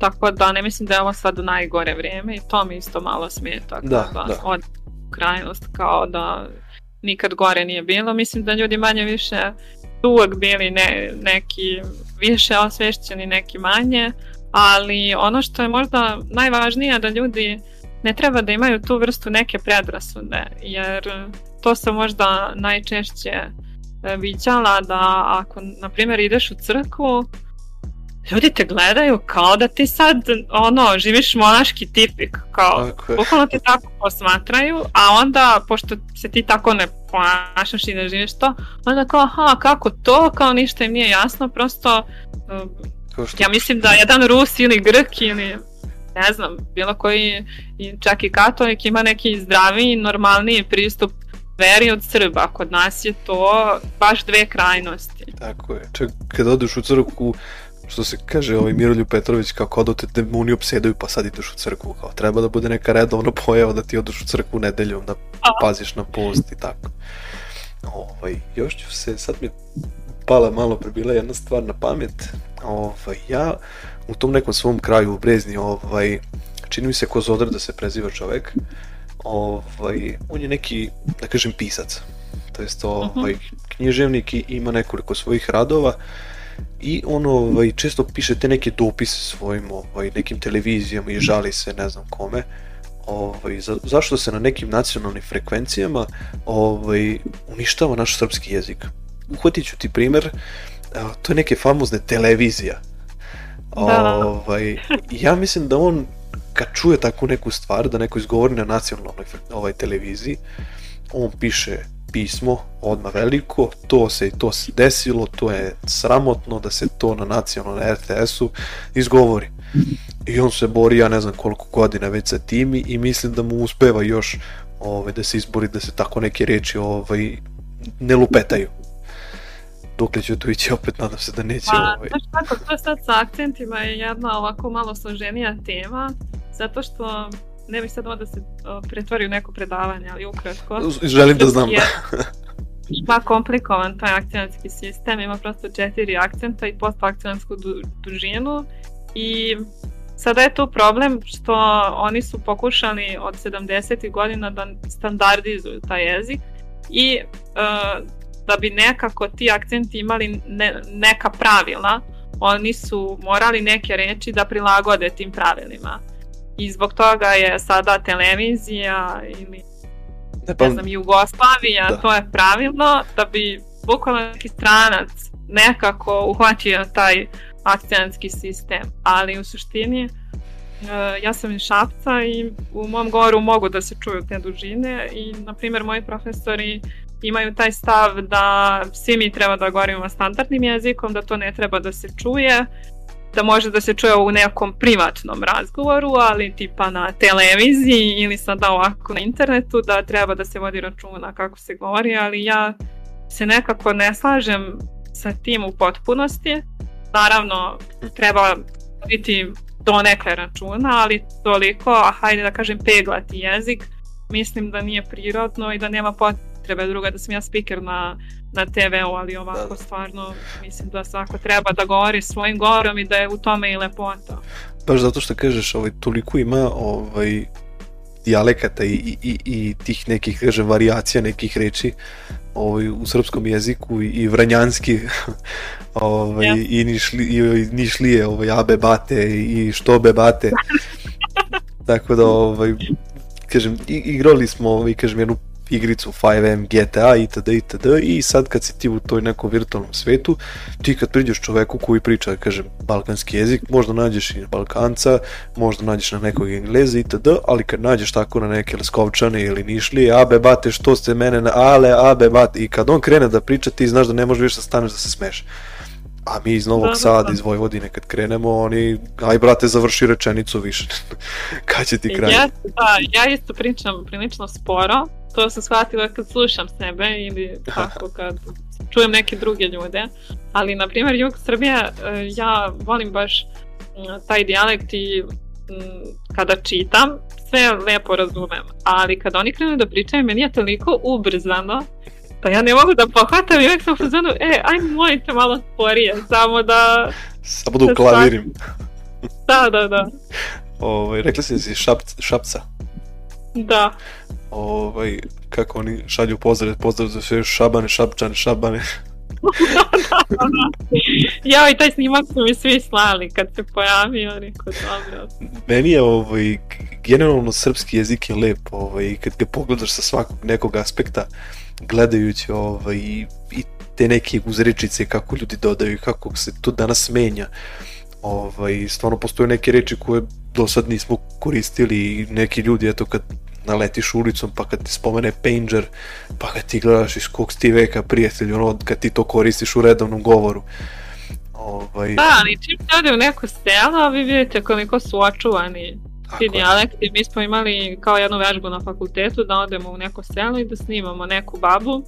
tako da ne mislim da je ovo sad najgore vreme i to mi isto malo smeta. Da, da. da. Od krajnost kao da nikad gore nije bilo. Mislim da ljudi manje više su uvek bili ne, neki više osvešćeni, neki manje, ali ono što je možda najvažnije da ljudi ne treba da imaju tu vrstu neke predrasude, jer to se možda najčešće e, viđala da ako, na primjer, ideš u crkvu, ljudi te gledaju kao da ti sad, ono, živiš monaški tipik, kao, tako bukvalno te tako posmatraju, a onda, pošto se ti tako ne ponašaš i ne živiš to, onda kao, aha, kako to, kao ništa im nije jasno, prosto, um, što... ja mislim da jedan Rus ili Grk ili ne znam, bilo koji, čak i katolik, ima neki zdraviji, normalniji pristup veri od Srba. Kod nas je to baš dve krajnosti.
Tako je. Čak kad odeš u crkvu, što se kaže ovaj Mirolju Petrović kako odote da demoni obsedaju pa sad ideš u crkvu kao treba da bude neka redovna pojava da ti odeš u crkvu nedeljom da paziš na post i tako ovaj, još ću se sad mi pala malo prebila jedna stvar na pamet ovaj, ja u tom nekom svom kraju u Brezni ovaj, čini mi se ko Zodar da se preziva čovek ovaj, on je neki da kažem pisac to jest ovaj, mhm. književnik i ima nekoliko svojih radova uh, i on ovaj, često piše te neke dopise svojim ovaj, nekim televizijama i žali se ne znam kome ovaj, za, zašto se na nekim nacionalnim frekvencijama ovaj, uništava naš srpski jezik. Uhvatit ću ti primer, to je neke famozne televizija. Da. Ovaj, ja mislim da on kad čuje takvu neku stvar, da neko izgovori na nacionalnoj ovaj, televiziji, on piše pismo, odma veliko, to se i to se desilo, to je sramotno da se to na nacionalnom RTS-u izgovori. I on se bori, ja ne znam koliko godina već sa timi i mislim da mu uspeva još ovaj, da se izbori da se tako neke reči ovaj, ne lupetaju. Dokle će tu ići, opet nadam se da neće... Pa, ovaj...
znaš kako, to sad sa akcentima je jedna ovako malo složenija tema, zato što ne bih sad ovo da se pretvori u neko predavanje, ali ukratko.
Želim da znam.
Je, ma komplikovan taj akcionarski sistem, ima prosto četiri akcenta i postakcionarsku dužinu i Sada je tu problem što oni su pokušali od 70. godina da standardizuju taj jezik i e, da bi nekako ti akcenti imali ne, neka pravila, oni su morali neke reči da prilagode tim pravilima i zbog toga je sada televizija ili ne, pa, ne znam, Jugoslavija, da. to je pravilno, da bi bukvalno neki stranac nekako uhvatio taj akcijanski sistem. Ali u suštini, e, ja sam iz Šapca i u mom govoru mogu da se čuju te dužine i, na primjer, moji profesori imaju taj stav da svi mi treba da govorimo standardnim jezikom, da to ne treba da se čuje, da može da se čuje u nekom privatnom razgovoru, ali tipa na televiziji ili sada ovako na internetu, da treba da se vodi računa kako se govori, ali ja se nekako ne slažem sa tim u potpunosti. Naravno, treba biti donekle računa, ali toliko, a hajde da kažem peglati jezik, mislim da nije prirodno i da nema potrebe treba druga da sam ja speaker na, na TV-u, ali ovako da. stvarno mislim da svako treba da govori svojim govorom i da je u tome i lepota.
Baš zato što kažeš, ovaj, toliko ima ovaj, dijalekata i, i, i tih nekih, kažem, variacija nekih reči ovaj, u srpskom jeziku i, i vranjanski <laughs> ovaj, ja. i, nišli, i, nišlije, ovaj, abe bate i štobe bate. <laughs> Tako da, ovaj, kažem, igrali smo, ovaj, kažem, jednu igricu 5M GTA itd. itd. i sad kad si ti u toj nekom virtualnom svetu, ti kad priđeš čoveku koji priča, kažem, balkanski jezik, možda nađeš i Balkanca, možda nađeš na nekog Engleza itd. ali kad nađeš tako na neke Leskovčane ili Nišlije, abe bate što ste mene na ale, abe bate i kad on krene da priča ti znaš da ne možeš više da staneš da se smeš. A mi iz Novog da, da, da. Sada, iz Vojvodine kad krenemo, oni, aj brate, završi rečenicu više. <laughs> Kad će ti e, kraj? Ja, da, ja isto pričam prilično sporo,
to sam shvatila kad slušam sebe ili <laughs> tako kad čujem neke druge ljude. Ali, na primjer, jug Srbije, ja volim baš taj dijalekt i kada čitam, sve lepo razumem. Ali kad oni krenu da pričaju, meni je toliko ubrzano pa ja ne mogu da pohvatam i uvijek sam u fazonu, e, ajmo molite malo sporije, samo da... <laughs>
Samo da, da uklavirim.
<laughs> Da, da, da.
Ovo, ovaj, rekla si da si šapca.
Da
ovaj, kako oni šalju pozdrav, pozdrav za sve šabane, šapčane, šabane. da, da,
da. Ja i taj snimak su mi svi slali kad se pojavio, neko
dobro. Meni je ovaj, generalno srpski jezik je lep, ovaj, kad ga pogledaš sa svakog nekog aspekta, gledajući ovaj, i, i te neke uzrečice kako ljudi dodaju i kako se to danas menja. Ovaj, stvarno postoje neke reči koje do sad nismo koristili i neki ljudi eto kad naletiš ulicom, pa kad ti spomene Panger, pa kad ti gledaš iz kog ti veka prijatelj, ono, kad ti to koristiš u redovnom govoru.
Ovaj... Da, ali čim se ode u neko selo, vi vidite koliko su očuvani Ako... dijalekti, mi smo imali kao jednu vežbu na fakultetu da odemo u neko selo i da snimamo neku babu.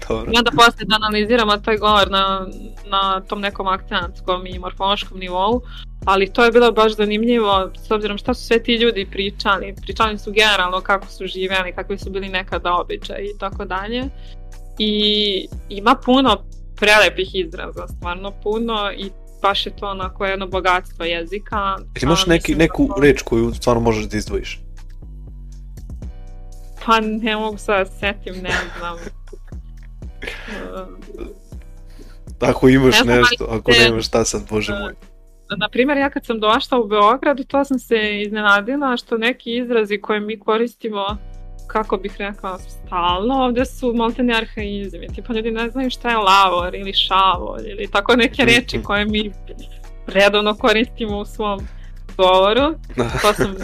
<laughs> Dobro. I onda posle da analiziramo taj govor na, na tom nekom akcentskom i morfološkom nivou, ali to je bilo baš zanimljivo s obzirom šta su sve ti ljudi pričali. Pričali su generalno kako su živeli, kakvi su bili nekada običaji i tako dalje. I ima puno prelepih izraza, stvarno puno i baš je to onako jedno bogatstvo jezika.
Jel imaš neki, da neku da... reč koju stvarno možeš da izdvojiš?
Pa ne mogu sad da setim, ne znam.
<laughs> ako imaš ne znam, nešto, ako nemaš šta sad, bože moj.
E, na primjer, ja kad sam došla u Beograd, to sam se iznenadila što neki izrazi koje mi koristimo kako bih rekla, stalno ovde su maltene arhaizmi, tipa ljudi ne znaju šta je lavor ili šavor ili tako neke reči mhm. koje mi redovno koristimo u svom govoru, <laughs> to sam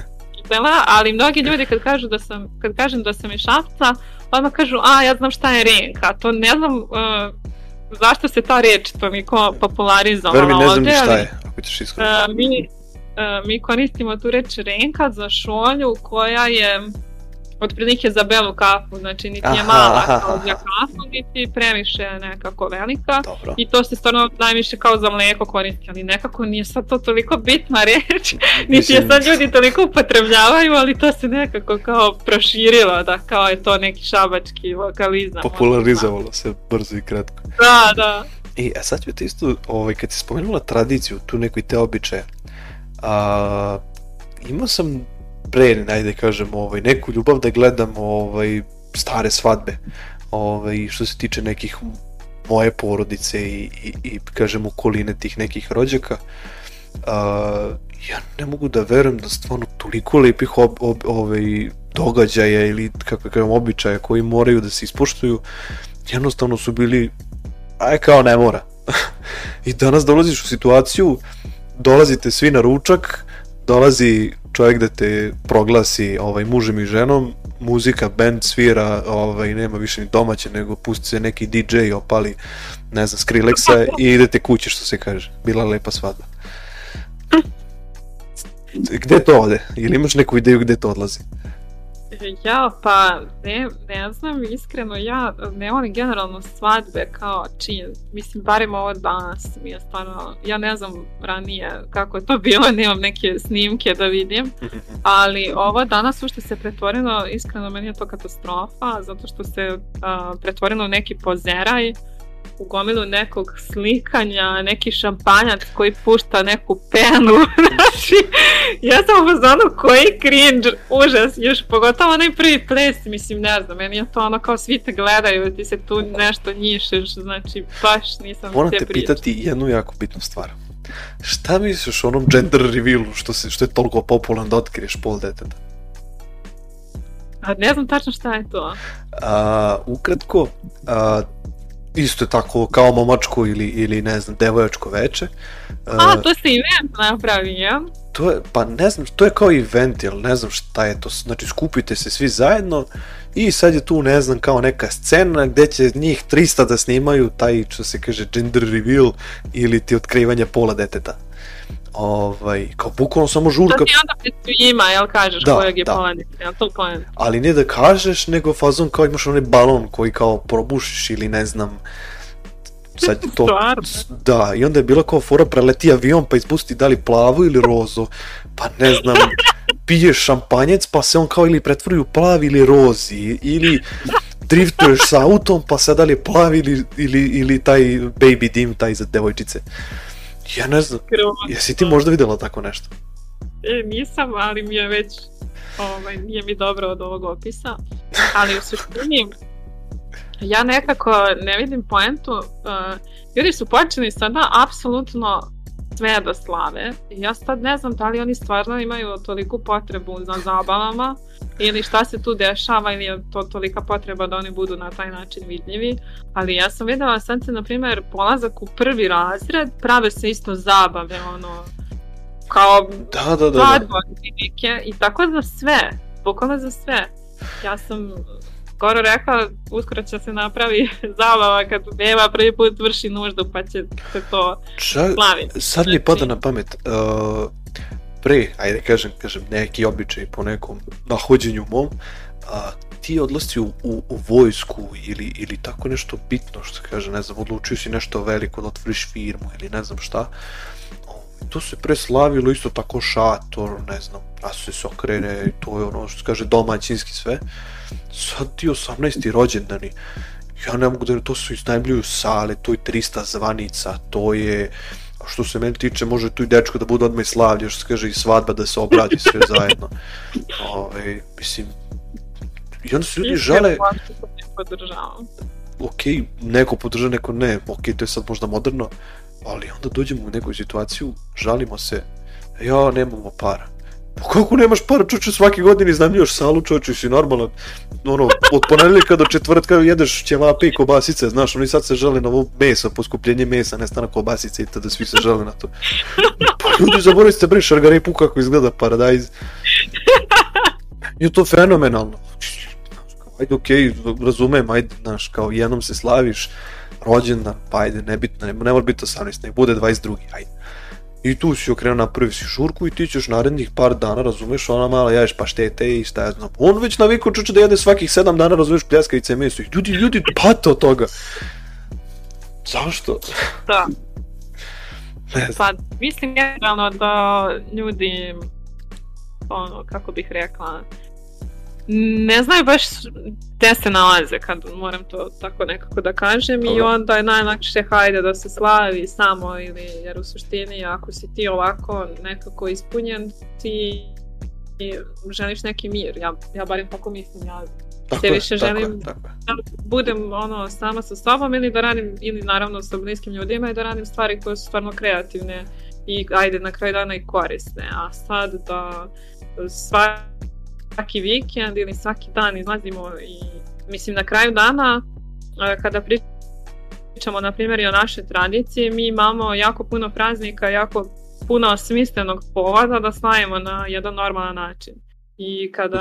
htela, ali mnogi ljudi kad kažu da sam, kad kažem da sam iz Šapca, odmah kažu, a ja znam šta je renka, to ne znam uh, zašto se ta reč toliko popularizovala ovde. Veruj
mi,
ne
znam ovde, šta je, ako
ćeš e, iskreno. Uh, mi, uh, mi koristimo tu reč renka za šolju koja je otprilike za belu kafu, znači niti aha, je mala aha, kao za kafu, niti previše nekako velika. Dobro. I to se stvarno najviše kao za mleko koristi, ali nekako nije sad to toliko bitna reč, <laughs> niti je sad ljudi toliko upotrebljavaju, ali to se nekako kao proširilo, da kao je to neki šabački vokalizam.
Popularizovalo se brzo i kratko.
Da, da.
I e, a sad ću ti isto, ovaj, kad si spomenula tradiciju, tu neko i te običaje, a, imao sam brenin, najde kažem, ovaj, neku ljubav da gledam ovaj, stare svadbe. Ovaj, što se tiče nekih moje porodice i, i, i kažem okoline tih nekih rođaka uh, ja ne mogu da verujem da stvarno toliko lepih ob, ob, ovaj, događaja ili kako da kažem običaja koji moraju da se ispoštuju jednostavno su bili aj kao ne mora <laughs> i danas dolaziš u situaciju dolazite svi na ručak dolazi čovjek da te proglasi ovaj, mužem i ženom, muzika, band svira, ovaj, nema više ni domaće, nego pusti se neki DJ opali, ne znam, Skrillexa i idete kući, što se kaže. Bila lepa svadba. Mm. Gde to ode? Ili imaš neku ideju gde to odlazi?
Ja pa ne, ne znam iskreno, ja ne volim generalno svadbe kao čin, mislim barem ovo danas mi je stvarno, ja ne znam ranije kako je to bilo, <laughs> nemam neke snimke da vidim, <laughs> ali ovo danas ušte se pretvorilo, iskreno meni je to katastrofa, zato što se uh, pretvorilo u neki pozeraj, uh, neku gomilu nekog slikanja, neki šampanjac koji pušta neku penu. <laughs> znači, ja sam u fazonu koji cringe, užas, još pogotovo onaj prvi ples, mislim, ne znam, meni je to ono kao svi te gledaju, ti se tu nešto njišeš, znači, baš nisam Moram
te
priče.
pitati jednu jako bitnu stvar. Šta misliš o onom gender revealu što, se, što je toliko popularno da otkriješ pol deteta?
A ne znam tačno šta je to. A,
ukratko, a, isto tako kao momačko ili, ili ne znam, devojačko veče.
A, e, to se event napravi, ja?
To je, pa ne znam, to je kao event, jel ne znam šta je to, znači skupite se svi zajedno i sad je tu ne znam kao neka scena gde će njih 300 da snimaju taj što se kaže gender reveal ili ti otkrivanje pola deteta ovaj, kao bukvalno samo žurka...
Da ti onda pred njima, jel kažeš da, kojeg je da. planet, jel to planet?
Ali ne da kažeš, nego fazon kao imaš onaj balon koji kao probušiš ili ne znam, sad <laughs> to... Da, i onda je bila kao fora, preleti avion pa ispusti da li plavu ili rozo, pa ne znam, <laughs> piješ šampanjec pa se on kao ili pretvori u plavi ili rozi, ili driftuješ sa autom pa sad da li je plavi ili, ili, ili taj baby dim, taj za devojčice. Ja ne znam, Krvotno. jesi ti možda videla tako nešto?
E, nisam, ali mi je već, ovaj, nije mi dobro od ovog opisa, <laughs> ali u suštini, ja nekako ne vidim poentu, uh, ljudi su počeli sada apsolutno sve da slave. Ja sad ne znam da li oni stvarno imaju toliku potrebu za zabavama ili šta se tu dešava ili je to tolika potreba da oni budu na taj način vidljivi. Ali ja sam videla sad se, na primjer, polazak u prvi razred, prave se isto zabave, ono, kao
da, da, da,
da. i tako za sve, bukvalno za sve. Ja sam skoro rekla, uskoro će se napravi <laughs> zabava kad beba prvi put vrši nuždu, pa će se to Čak, slaviti.
Sad mi znači- pada na pamet, uh, pre, ajde kažem, kažem, neki običaj po nekom nahođenju mom, a, ti odlasci u, u, u vojsku ili, ili tako nešto bitno, što kaže, ne znam, odlučio si nešto veliko da otvoriš firmu ili ne znam šta, to se pre slavilo isto tako šator, ne znam, prase se okrene, to je ono što kaže domaćinski sve. Uh, sad ti 18. rođendani, ja ne mogu da to su iznajemljuju sale, to je 300 zvanica, to je što se meni tiče, može tu i dečko da bude odmah i slavlje, što se kaže i svadba da se obradi sve <laughs> zajedno. Ove, mislim, i onda se ljudi žale... Ok, neko podrža, neko ne, ok, to je sad možda moderno, ali onda dođemo u neku situaciju, žalimo se, ja nemamo para Pa kako nemaš para, čoče, svake godine iznajmljuš salu, čoče, si normalan. Ono, od ponedeljka do četvrtka jedeš ćevape i kobasice, znaš, oni sad se žele na ovo meso, poskupljenje mesa, nestana kobasice i tada svi se žele na to. Pa ljudi, zaboravite bre šargarepu kako izgleda paradajz. I to fenomenalno. Ajde, okej, okay, razumem, ajde, znaš, kao jednom se slaviš, rođendan, pa ajde, nebitno, ne, ne mora biti 18, nek bude 22, ajde I tu si okrenuo prvi si šurku i ti ćeš narednih par dana, razumeš, ona mala jaješ paštete i šta ja znam. On već navikao čuče da jede svakih sedam dana, razumeš, pljeskavice i meso. I ljudi, ljudi pate od toga. Zašto?
Da. ne znam. Pa, mislim generalno da ljudi, ono, kako bih rekla, ne znaju baš gde se nalaze, kad moram to tako nekako da kažem, Dobro. i onda je najlakše hajde da se slavi samo, ili, jer u suštini ako si ti ovako nekako ispunjen, ti želiš neki mir, ja, ja barem tako mislim, ja tako te više je, tako želim da budem ono sama sa sobom ili da radim, ili naravno sa bliskim ljudima i da radim stvari koje su stvarno kreativne i ajde na kraju dana i korisne, a sad da sva svaki vikend ili svaki dan izlazimo i mislim na kraju dana kada pričamo na primjer i o našoj tradiciji, mi imamo jako puno praznika, jako puno smislenog povoda da slavimo na jedan normalan način. I kada,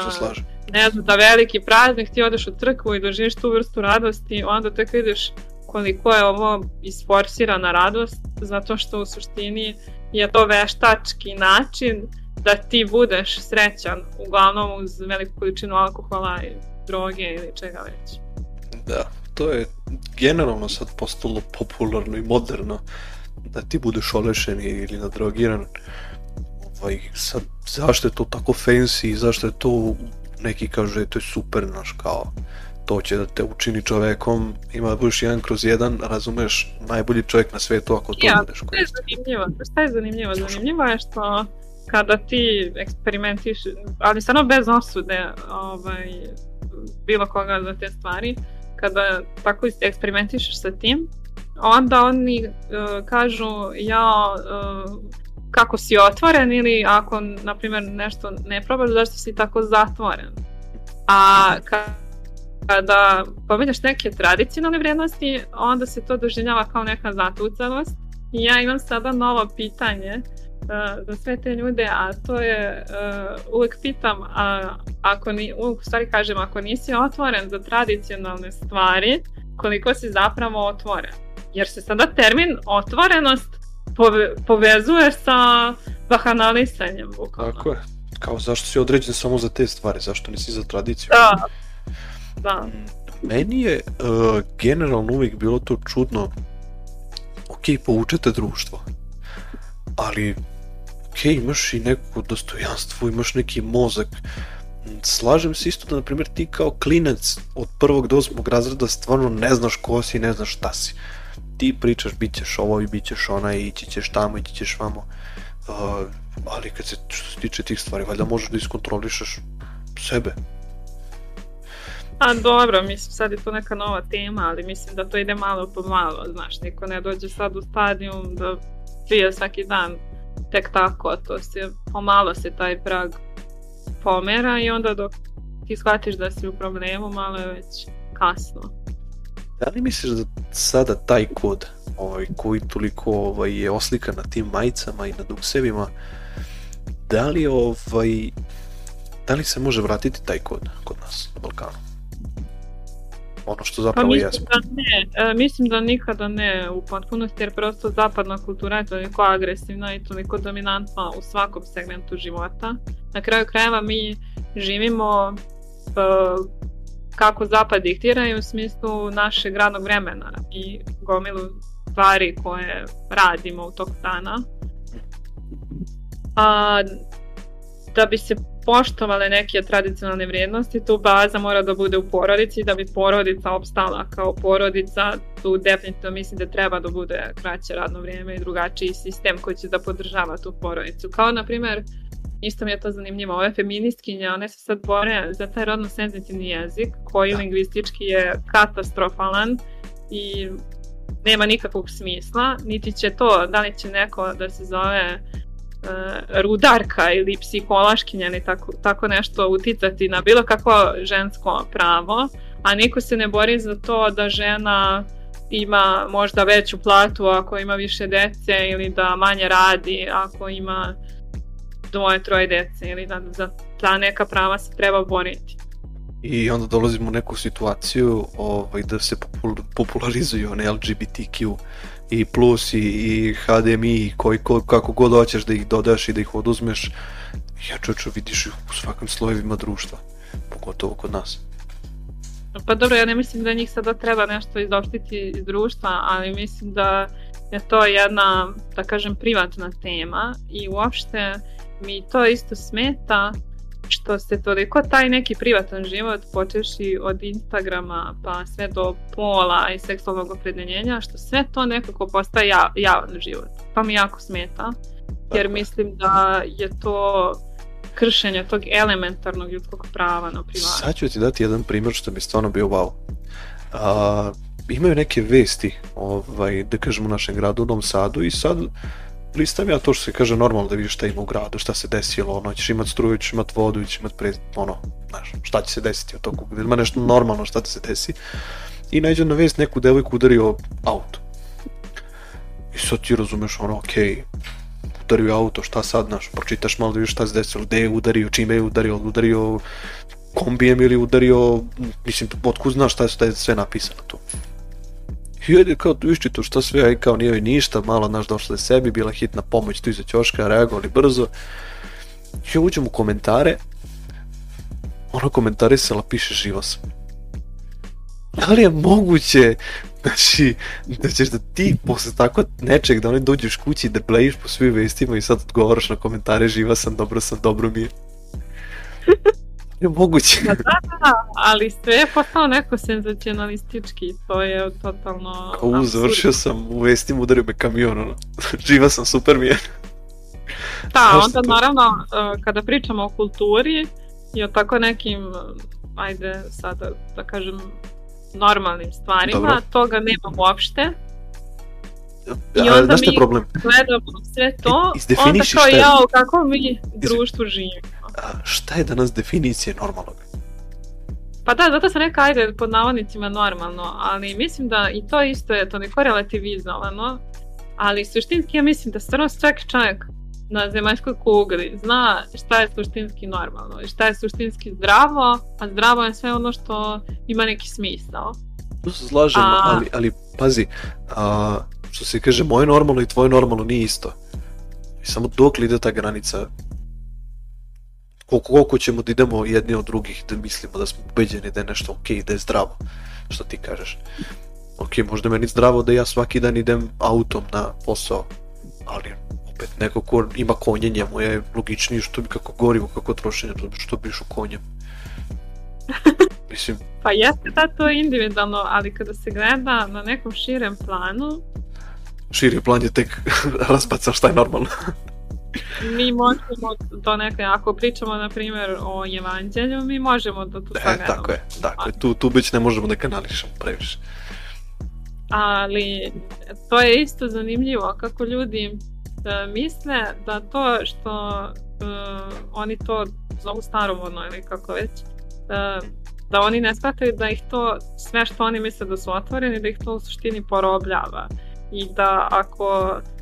ne znam, da veliki praznik, ti odeš u crkvu i doživiš tu vrstu radosti, onda tek vidiš koliko je ovo isforsirana radost, zato što u suštini je to veštački način da ti budeš srećan, uglavnom uz veliku količinu alkohola i droge ili čega već.
Da, to je generalno sad postalo popularno i moderno da ti budeš olešen ili nadrogiran. Ovaj, sad, zašto je to tako fancy i zašto je to neki kaže to je super naš kao to će da te učini čovekom ima da budeš jedan kroz jedan razumeš najbolji čovek na svetu ako to ja, budeš
koristiti. Ja, šta je zanimljivo? Šta je zanimljivo? Zanimljivo je što kada ti eksperimentiš, ali stvarno bez osude ovaj, bilo koga za te stvari, kada tako eksperimentišeš sa tim, onda oni uh, kažu ja uh, kako si otvoren ili ako, na primjer, nešto ne probaš, zašto si tako zatvoren. A kada pominjaš neke tradicionalne vrednosti onda se to doživljava kao neka zatucanost. ja imam sada novo pitanje za sve te ljude, a to je, uh, uvek pitam, a, ako ni, u stvari kažem, ako nisi otvoren za tradicionalne stvari, koliko si zapravo otvoren. Jer se sada termin otvorenost pove, povezuje sa bahanalisanjem.
Bukvalno. Tako je. Kao zašto si određen samo za te stvari, zašto nisi za tradiciju?
Da. da.
Meni je uh, generalno uvijek bilo to čudno, ok, povučete društvo, ali imaš i neko dostojanstvo, imaš neki mozak. Slažem se isto da, na primjer, ti kao klinac od prvog do osmog razreda stvarno ne znaš ko si i ne znaš šta si. Ti pričaš, bit ćeš ovo i bit ćeš ona i ići ćeš tamo, ići ćeš vamo. Uh, ali kad se, što se tiče tih stvari, valjda možeš da iskontrolišeš sebe,
A dobro, mislim sad je to neka nova tema, ali mislim da to ide malo po malo, znaš, niko ne dođe sad u stadion da pije svaki dan tek tako, to se, pomalo se taj prag pomera i onda dok ti shvatiš da si u problemu, malo je već kasno.
Da li misliš da sada taj kod ovaj, koji toliko ovaj, je oslikan na tim majicama i na duksevima, da li, ovaj, da li se može vratiti taj kod kod nas na Balkanu? ono što pa zapravo pa mislim jesmo.
Da ne, e, mislim da nikada ne u potpunosti jer prosto zapadna kultura je toliko agresivna i toliko dominantna u svakom segmentu života. Na kraju krajeva mi živimo e, kako zapad diktira i u smislu našeg radnog vremena i gomilu stvari koje radimo u tog dana. A, da bi se poštovale neke tradicionalne vrijednosti, tu baza mora da bude u porodici, da bi porodica opstala kao porodica, tu definitivno mislim da treba da bude kraće radno vrijeme i drugačiji sistem koji će da podržava tu porodicu. Kao, na primer, isto mi je to zanimljivo, ove feministkinje, one se sad bore za taj rodno senzitivni jezik, koji da. lingvistički je katastrofalan i nema nikakvog smisla, niti će to, da li će neko da se zove E, rudarka ili psihološkinja ili tako, tako nešto uticati na bilo kako žensko pravo, a niko se ne bori za to da žena ima možda veću platu ako ima više dece ili da manje radi ako ima dvoje, troje dece ili da za da ta neka prava se treba boriti.
I onda dolazimo u neku situaciju ovaj, da se popularizuju one LGBTQ i plus i, i HDMI i koji, ko, kako god hoćeš da ih dodaš i da ih oduzmeš ja čoče vidiš ih u svakim slojevima društva pogotovo kod nas
Pa dobro, ja ne mislim da njih sada treba nešto izopštiti iz društva, ali mislim da je to jedna, da kažem, privatna tema i uopšte mi to isto smeta što se toliko taj neki privatan život počeši od Instagrama pa sve do pola i seksualnog opredeljenja, što sve to nekako postaje ja, javan život. Pa mi jako smeta, jer mislim da je to kršenje tog elementarnog ljudskog prava na privatnost.
Sad ću ti dati jedan primjer što bi stvarno bio wow. A, imaju neke vesti, ovaj, da kažem u našem gradu, u Novom Sadu i sad listam ja to što se kaže normalno da vidiš šta ima u gradu, šta se desilo, ono, ćeš imat struju, ćeš imat vodu, ćeš imat pre, ono, znaš, šta će se desiti od toga, da ima nešto normalno šta ti se desi. I najđe na vest neku devojku udario auto. I sad ti razumeš ono, okej, okay, udario auto, šta sad, znaš, pročitaš malo da vidiš šta se desilo, gde je udario, čime je udario, udario kombijem ili udario, mislim, otkud znaš šta je sve napisano tu. I kao tu iščito šta sve, aj kao nije joj ništa, malo naš došla je sebi, bila hitna pomoć tu iza ćoška, reagovali brzo. I ja uđem u komentare, ona komentarisala piše živo sam. Da li je moguće Znači, da ćeš da ti posle tako nečeg da oni dođeš kući i da blejiš po svim vestima i sad odgovaraš na komentare živa sam, dobro sam, dobro mi je. <laughs> je moguće. Da, da,
ali sve je postalo neko senzacionalistički, to je totalno...
Kao u, završio sam u vestim, udario me kamion, ono. <laughs> Živa sam, super mi je.
Da, onda to? naravno, uh, kada pričamo o kulturi i o tako nekim, um, ajde sada da kažem, normalnim stvarima, Dobro. toga nema uopšte. I onda mi problem. gledamo sve to, I, onda kao jao, kako mi društvo živi
šta je danas definicija normalnog?
Pa da, zato sam rekao, ajde, pod navodnicima normalno, ali mislim da i to isto je toliko relativizovano, ali suštinski ja mislim da stvarno svaki čovjek na zemaljskoj kugli zna šta je suštinski normalno i šta je suštinski zdravo, a zdravo je sve ono što ima neki smisao.
Tu se slažem, a... ali, ali pazi, a, što se kaže, moje normalno i tvoje normalno nije isto. I samo dok li ide ta granica, koliko, koliko ćemo da idemo jedni od drugih da mislimo da smo ubeđeni da je nešto ok, da je zdravo, što ti kažeš. Ok, možda meni zdravo da ja svaki dan idem autom na posao, ali opet neko ko ima konje njemu je logičnije što bi kako gorivo, kako trošenje, što bi išao konjem.
<laughs> Mislim... pa jeste da to individualno, ali kada se gleda na nekom širem planu...
Širi plan je tek <laughs> raspaca šta je normalno
mi možemo do da neke, ako pričamo na primjer o evanđelju, mi možemo
da
tu
e, sagledamo. E, tako je, tako je. Tu, tu već ne možemo da kanališemo previše.
Ali to je isto zanimljivo kako ljudi da misle da to što uh, oni to zovu starovodno ili kako već, uh, da oni ne shvataju da ih to, sve što oni misle da su otvoreni, da ih to u suštini porobljava. I da ako uh,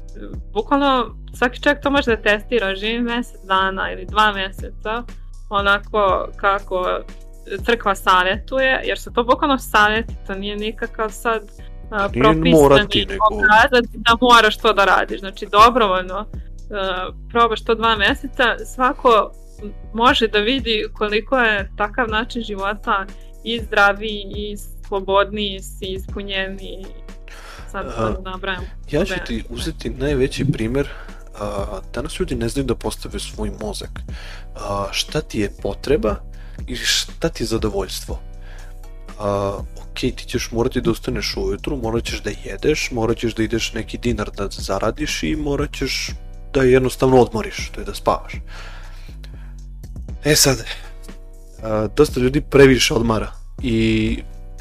bukvalno svaki čovjek to može da testira, živi mjesec dana ili dva mjeseca, onako kako crkva savjetuje, jer su to bukvalno savjeti, to nije nikakav sad uh, propisani obrazac da moraš to da radiš, znači dobrovoljno probaš to dva mjeseca, svako može da vidi koliko je takav način života i zdraviji i slobodniji si, ispunjeni sad da nabrajam.
Ja ću ti uzeti najveći primer a, danas ljudi ne znaju da postave svoj mozak. A, šta ti je potreba i šta ti je zadovoljstvo? A, ok, ti ćeš morati da ustaneš ujutru, morat ćeš da jedeš, morat ćeš da ideš neki dinar da zaradiš i morat ćeš da jednostavno odmoriš, to je da spavaš. E sad, a, dosta ljudi previše odmara i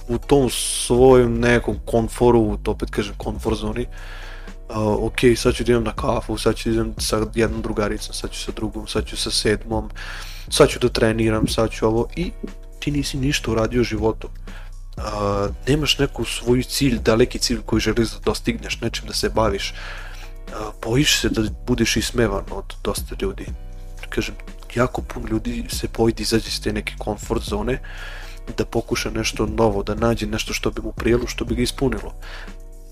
u tom svojem nekom konforu, to opet kažem konfor zoni, uh, ok, sad ću da idem na kafu, sad ću da idem sa jednom drugaricom, sad ću sa drugom, sad ću sa sedmom, sad ću da treniram, sad ću ovo i ti nisi ništa uradio u životu. Uh, nemaš neku svoju cilj, daleki cilj koji želiš da dostigneš, nečim da se baviš. Uh, bojiš se da budeš ismevan od dosta ljudi. Kažem, jako puno ljudi se boji da izađe iz te neke comfort zone. Uh, da pokuša nešto novo, da nađe nešto što bi mu prijelo, što bi ga ispunilo.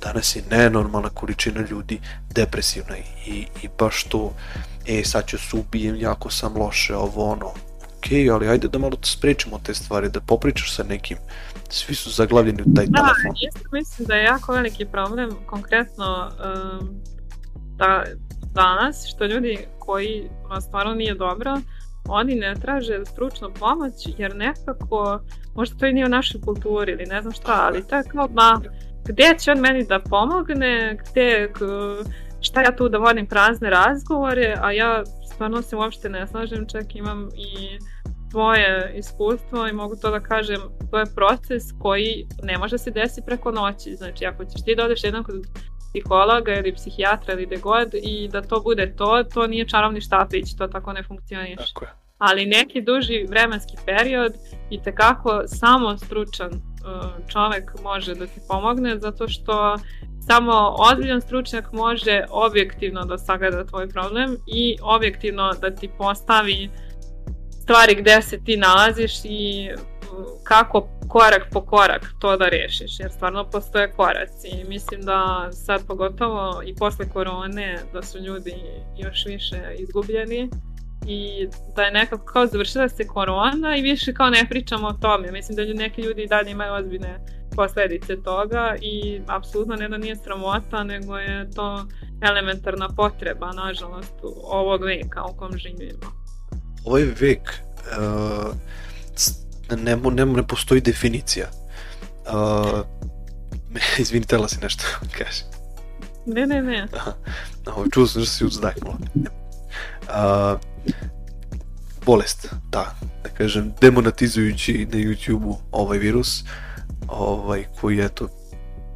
Danas je nenormalna količina ljudi depresivna i, i baš to, e sad ću da se ubijem, jako sam loše, ovo ono, ok, ali ajde da malo sprečimo te stvari, da popričaš sa nekim. Svi su zaglavljeni u taj da, telefon.
Da, isto mislim da je jako veliki problem, konkretno um, da, danas, što ljudi koji stvarno nije dobro, oni ne traže stručnu pomoć jer nekako, možda to i nije u našoj kulturi ili ne znam šta, ali to kao, ma, gde će on meni da pomogne, gde, šta ja tu da vodim prazne razgovore, a ja stvarno se uopšte ne slažem, čak imam i svoje iskustvo i mogu to da kažem, to je proces koji ne može se desiti preko noći. Znači, ako ćeš ti da odeš jedan kod psihologa ili psihijatra ili gde god i da to bude to, to nije čarovni štapić, to tako ne funkcioniše. Tako je. Ali neki duži vremenski period i tekako samo stručan uh, čovek može da ti pomogne zato što samo ozbiljan stručnjak može objektivno da sagleda tvoj problem i objektivno da ti postavi stvari gde se ti nalaziš i kako korak po korak to da rešiš, jer stvarno postoje koraci mislim da sad pogotovo i posle korone da su ljudi još više izgubljeni i da je nekako kao završila se korona i više kao ne pričamo o tome. Mislim da neki ljudi i dalje imaju ozbiljne posledice toga i apsolutno ne da nije sramota, nego je to elementarna potreba, nažalost, ovog veka u kom živimo.
Ovaj vek uh, ne, ne, ne postoji definicija. Uh, <laughs> izvinite, tela si nešto, <laughs> kaže.
Ne, ne, ne.
Ovo, čuo sam da si uzdahnula. Uh, bolest, da, da kažem, demonatizujući na YouTube-u ovaj virus, ovaj, koji eto,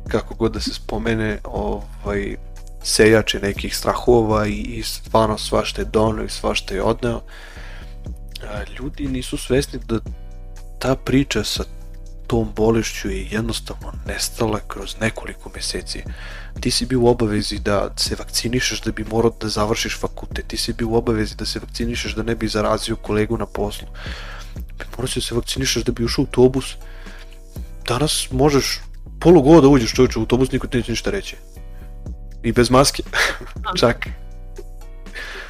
kako god da se spomene, ovaj, sejače nekih strahova i, i stvarno svašta je donio i svašta je odneo. Uh, ljudi nisu svesni da ta priča sa tom bolešću je jednostavno nestala kroz nekoliko meseci. Ti si bio u obavezi da se vakcinišeš da bi morao da završiš fakultet, ti si bio u obavezi da se vakcinišeš da ne bi zarazio kolegu na poslu. Morao si da se vakcinišeš da bi ušao u autobus. Danas možeš polu goda da uđeš čovječe u autobus, niko ti neće ništa reći. I bez maske. <laughs> Čak.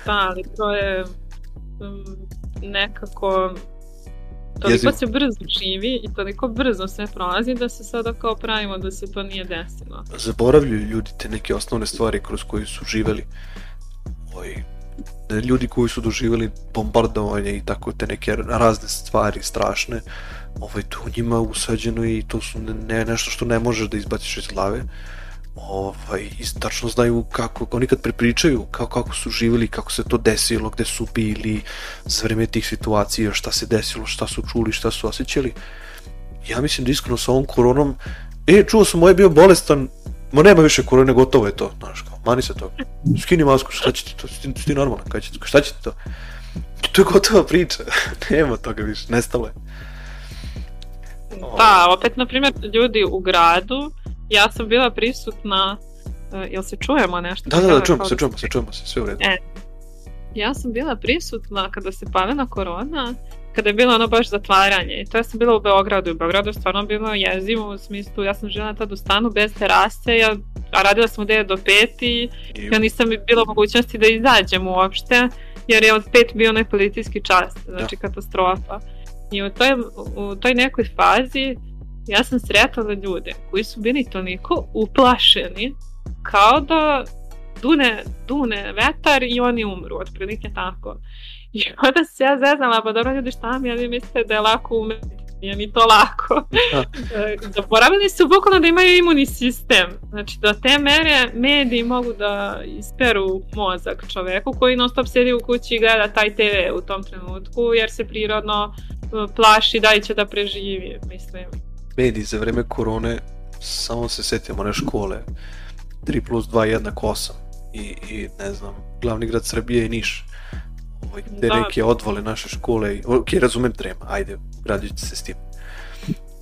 Pa,
ali to je
mm,
nekako Toliko Jezi... se brzo živi i toliko brzo sve prolazi da se sada kao pravimo da se to nije
desilo. Zaboravljaju ljudi te neke osnovne stvari kroz koje su živeli. Oj, da ljudi koji su doživjeli bombardovanje i tako te neke razne stvari strašne, ovaj, to njima usađeno i to su ne, nešto što ne možeš da izbaciš iz glave ovaj, tačno znaju kako, oni kad prepričaju kako, kako su živjeli, kako se to desilo, gde su bili za vreme tih situacija, šta se desilo, šta su čuli, šta su osjećali. Ja mislim da iskreno sa ovom koronom, e, čuo sam, moj ovaj je bio bolestan, ma nema više korone, gotovo je to, znaš, kao, mani se to, skini masku, šta će ti to, ti, ti normalno, kaj će, šta će ti to? To je gotova priča, <laughs> nema toga više, nestalo je. Pa,
opet, na primjer, ljudi u gradu ja sam bila prisutna, e, jel se čujemo nešto?
Da, da, da, da čujemo se, čujemo se, čujemo se, sve u redu. E,
ja sam bila prisutna kada se palila korona, kada je bilo ono baš zatvaranje. I to ja sam bila u Beogradu i u Beogradu stvarno bilo jezivo u smislu ja sam živjela tad u stanu bez terase, ja, a radila sam od 9 do 5 i ja nisam bila u mogućnosti da izađem uopšte jer je od 5 bio onaj policijski čas, da. znači da. katastrofa. I u toj, u toj nekoj fazi ja sam sretala da ljude koji su bili toliko uplašeni kao da dune, dune vetar i oni umru, otprilike tako. I onda se ja zeznala, pa dobro ljudi šta mi, ja vi mislite da je lako umeti nije ni to lako. Da. <laughs> Zaboravili su bukvalno da imaju imuni sistem. Znači, do da te mere mediji mogu da isperu mozak čoveku koji non stop sedi u kući i gleda taj TV u tom trenutku, jer se prirodno e, plaši da li će da preživi, mislim
mediji za vreme korone, samo se setimo na škole, 3 plus 2 jednako 8 i, i ne znam, glavni grad Srbije je Niš. Ovaj, te da. reke odvole naše škole, i, ok, razumem trema, ajde, radit se s tim.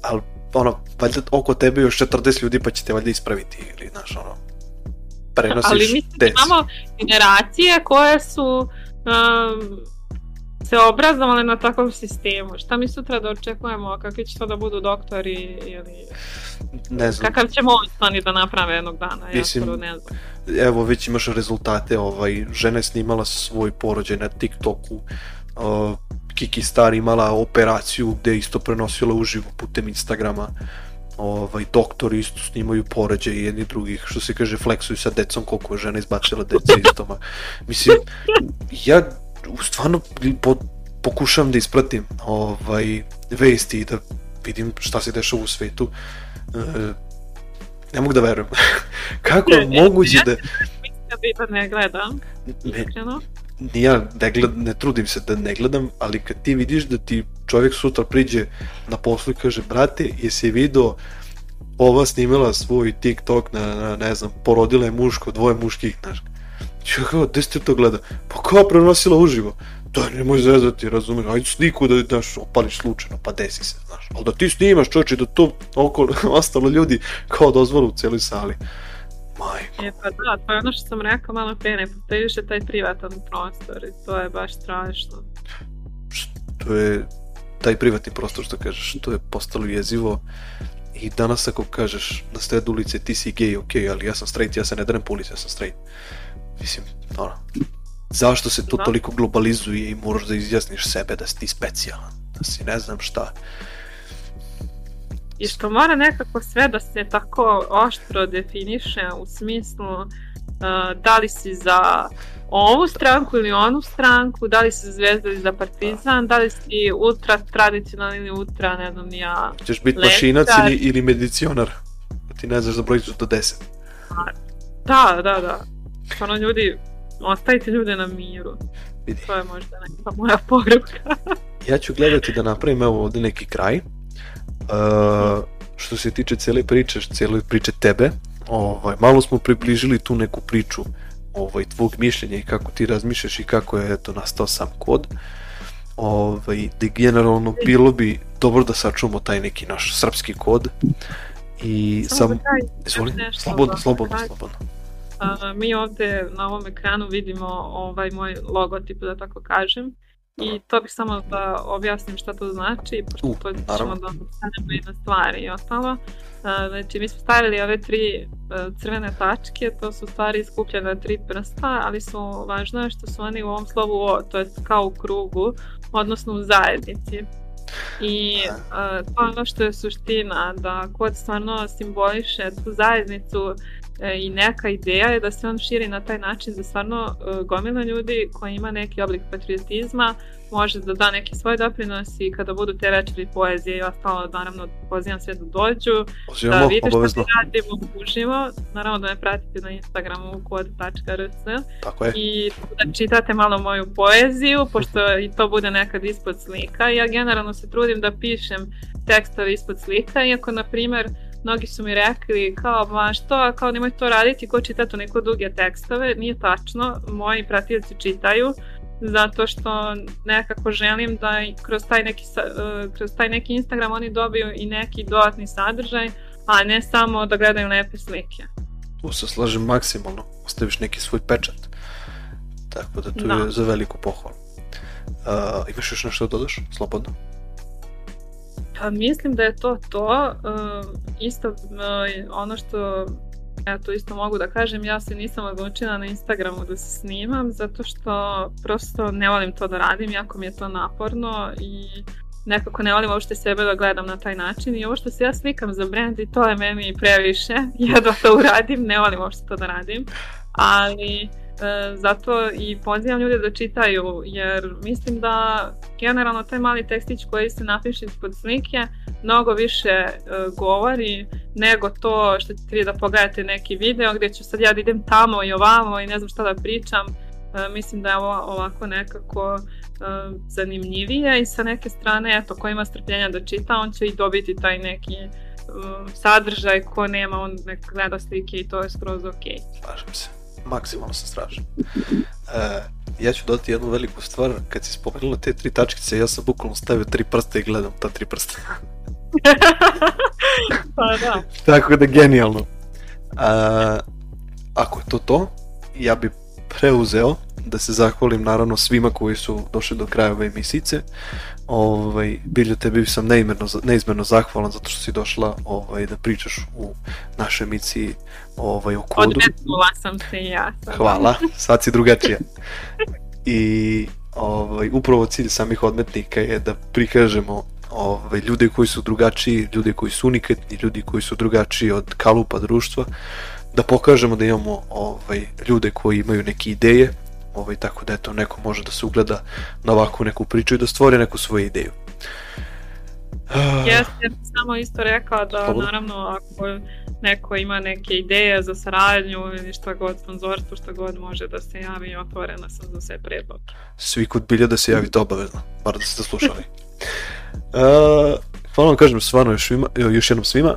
Ali, ono, valjda oko tebe još 40 ljudi pa će te valjda ispraviti ili, znaš, ono, prenosiš
Ali
mislim, da
imamo generacije koje su um, se obrazovali na takvom sistemu. Šta mi sutra da očekujemo? Kakvi će to da budu doktori? Ili... Ne znam. Kakav ćemo moć oni da naprave jednog dana? Mislim, ja ne znam.
Evo, već imaš rezultate. Ovaj, žena je snimala svoj porođaj na TikToku. Uh, Kiki Star imala operaciju gde je isto prenosila uživo putem Instagrama ovaj, doktori isto snimaju poređe jedni drugih, što se kaže, fleksuju sa decom koliko je žena izbacila deca iz doma. Mislim, ja stvarno po, pokušavam da ispratim ovaj, vesti i da vidim šta se dešava u svetu. E, ne mogu da verujem. <laughs> Kako je moguće da... Ja
da, da ne gledam, iskreno. Ne, ja ne, gled,
ne trudim se da ne gledam, ali kad ti vidiš da ti čovjek sutra priđe na poslu i kaže, brate, jesi video ova snimila svoj TikTok na, na ne znam, porodila je muško, dvoje muških, znaš. Ja kao, gde ste to gleda? Pa kao prenosila uživo. Da, nemoj zezati, razumiješ, ajde sliku da daš, opališ slučajno, pa desi se, znaš. Ali da ti snimaš čoče, da to oko, <laughs> ostalo ljudi kao dozvolu u celoj sali.
Majko. E pa da, to je ono što sam rekao malo pre, ne postoji više taj privatan prostor i to je baš strašno.
Što je taj privatni prostor što kažeš, to je postalo jezivo i danas ako kažeš na sred ulice ti si gej, okay, ali ja sam straight, ja se ne drem po ulici, ja sam straight. Mislim, ono, zašto se to da. toliko globalizuje i moraš da izjasniš sebe da si ti specijalan, da si ne znam šta.
I što mora nekako sve da se tako oštro definiše u smislu uh, da li si za ovu stranku ili onu stranku, da li si zvezda ili za partizan, da li si ultra tradicionalni ili ultra, ne znam, ja...
Ćeš biti mašinac ili, ili medicionar, da ti ne znaš da brojiš do 10.
Da, da, da. Stvarno ljudi, ostavite ljude na miru. Vidi. To je možda neka moja poruka.
ja ću gledati da napravim evo ovde neki kraj. Uh, što se tiče cele priče, cele priče tebe, ovaj, malo smo približili tu neku priču ovaj, tvog mišljenja i kako ti razmišljaš i kako je to nastao sam kod. Ovaj, da generalno bilo bi dobro da sačuvamo taj neki naš srpski kod i samo sam... Izvoli, slobodno, da, slobodno, slobodno.
A, mi ovde na ovom ekranu vidimo ovaj moj logotip, da tako kažem. I to bih samo da objasnim šta to znači, pošto uh, to ćemo da stanemo i na stvari i ostalo. Znači, mi smo stavili ove tri e, crvene tačke, to su stvari skupljene tri prsta, ali su važno je što su oni u ovom slovu O, to je kao u krugu, odnosno u zajednici. I uh, to je ono što je suština, da kod stvarno simboliše tu zajednicu E, i neka ideja je da se on širi na taj način za da stvarno e, gomila ljudi koji ima neki oblik patriotizma, može da da neki svoj doprinos i kada budu te večeri poezije i ostalo, naravno pozivam sve da dođu, Uživamo, da vidite obavezno. što mi radimo uživo, naravno da me pratite na Instagramu kod.rs i da čitate malo moju poeziju, pošto i to bude nekad ispod slika. Ja generalno se trudim da pišem tekstove ispod slika, iako na primer mnogi su mi rekli kao, ma što, kao nemoj to raditi, ko čita to neko duge tekstove, nije tačno, moji pratioci čitaju, zato što nekako želim da kroz taj neki, e, kroz taj neki Instagram oni dobiju i neki dodatni sadržaj, a ne samo da gledaju lepe slike.
Tu se slažem maksimalno, ostaviš neki svoj pečat, tako da to da. je za veliku pohvalu. Uh, imaš još nešto da dodaš, slobodno?
Pa mislim da je to to. Uh, isto uh, ono što ja to isto mogu da kažem, ja se nisam odlučila na Instagramu da se snimam zato što prosto ne volim to da radim, jako mi je to naporno i nekako ne volim uopšte sebe da gledam na taj način i ovo što se ja slikam za brand i to je meni previše, <laughs> jedva to uradim, ne volim uopšte to da radim, ali E, zato i pozivam ljude da čitaju, jer mislim da generalno taj mali tekstić koji se napiše ispod slike mnogo više e, govori nego to što ćete vi da pogledate neki video gde ću sad ja da idem tamo i ovamo i ne znam šta da pričam. E, mislim da je ovo ovako nekako zanimljivije i sa neke strane, eto, ko ima strpljenja da čita, on će i dobiti taj neki sadržaj ko nema, on nek gleda slike i to je skroz okej.
Okay. Slažem se maksimalno sam stražen. E, ja ću dodati jednu veliku stvar, kad si spomenula te tri tačkice, ja sam bukvalno stavio tri prsta i gledam ta tri prsta.
<laughs> pa da.
Tako da genijalno. E, ako je to to, ja bih preuzeo da se zahvalim naravno svima koji su došli do kraja ove emisice. Ovaj, Biljo, tebi sam neizmerno, neizmerno zahvalan zato što si došla ovaj, da pričaš u našoj emisiji ovaj, o kodu.
Odmetnula sam se i ja.
Sam. Hvala, sad si drugačija. I ovaj, upravo cilj samih odmetnika je da prikažemo ovaj, ljude koji su drugačiji, ljude koji su unikatni, ljudi koji su drugačiji od kalupa društva, da pokažemo da imamo ovaj, ljude koji imaju neke ideje, ovaj, tako da eto, neko može da se ugleda na ovakvu neku priču i da stvori neku svoju ideju.
Ja sam samo isto rekla da slobodno. naravno ako neko ima neke ideje za saradnju ili šta god, sponzorstvo, šta god može da se javi, otvorena sam za sve predloge.
Svi kod bilja da se javite obavezno, bar da ste slušali. uh, <laughs> hvala vam kažem stvarno još, ima, još jednom svima,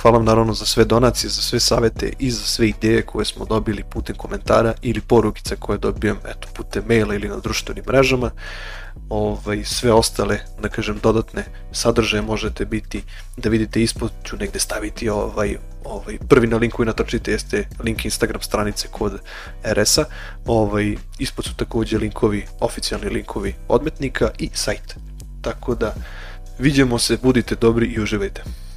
Hvala vam naravno za sve donacije, za sve savete i za sve ideje koje smo dobili putem komentara ili porukice koje dobijam eto, putem maila ili na društvenim mrežama. Ovaj, sve ostale, da kažem, dodatne sadržaje možete biti da vidite ispod, ću negde staviti ovaj, ovaj, prvi na linku i natočite jeste link Instagram stranice kod RS-a. Ovaj, ispod su takođe linkovi, oficijalni linkovi odmetnika i sajt. Tako da, vidimo se, budite dobri i uživajte.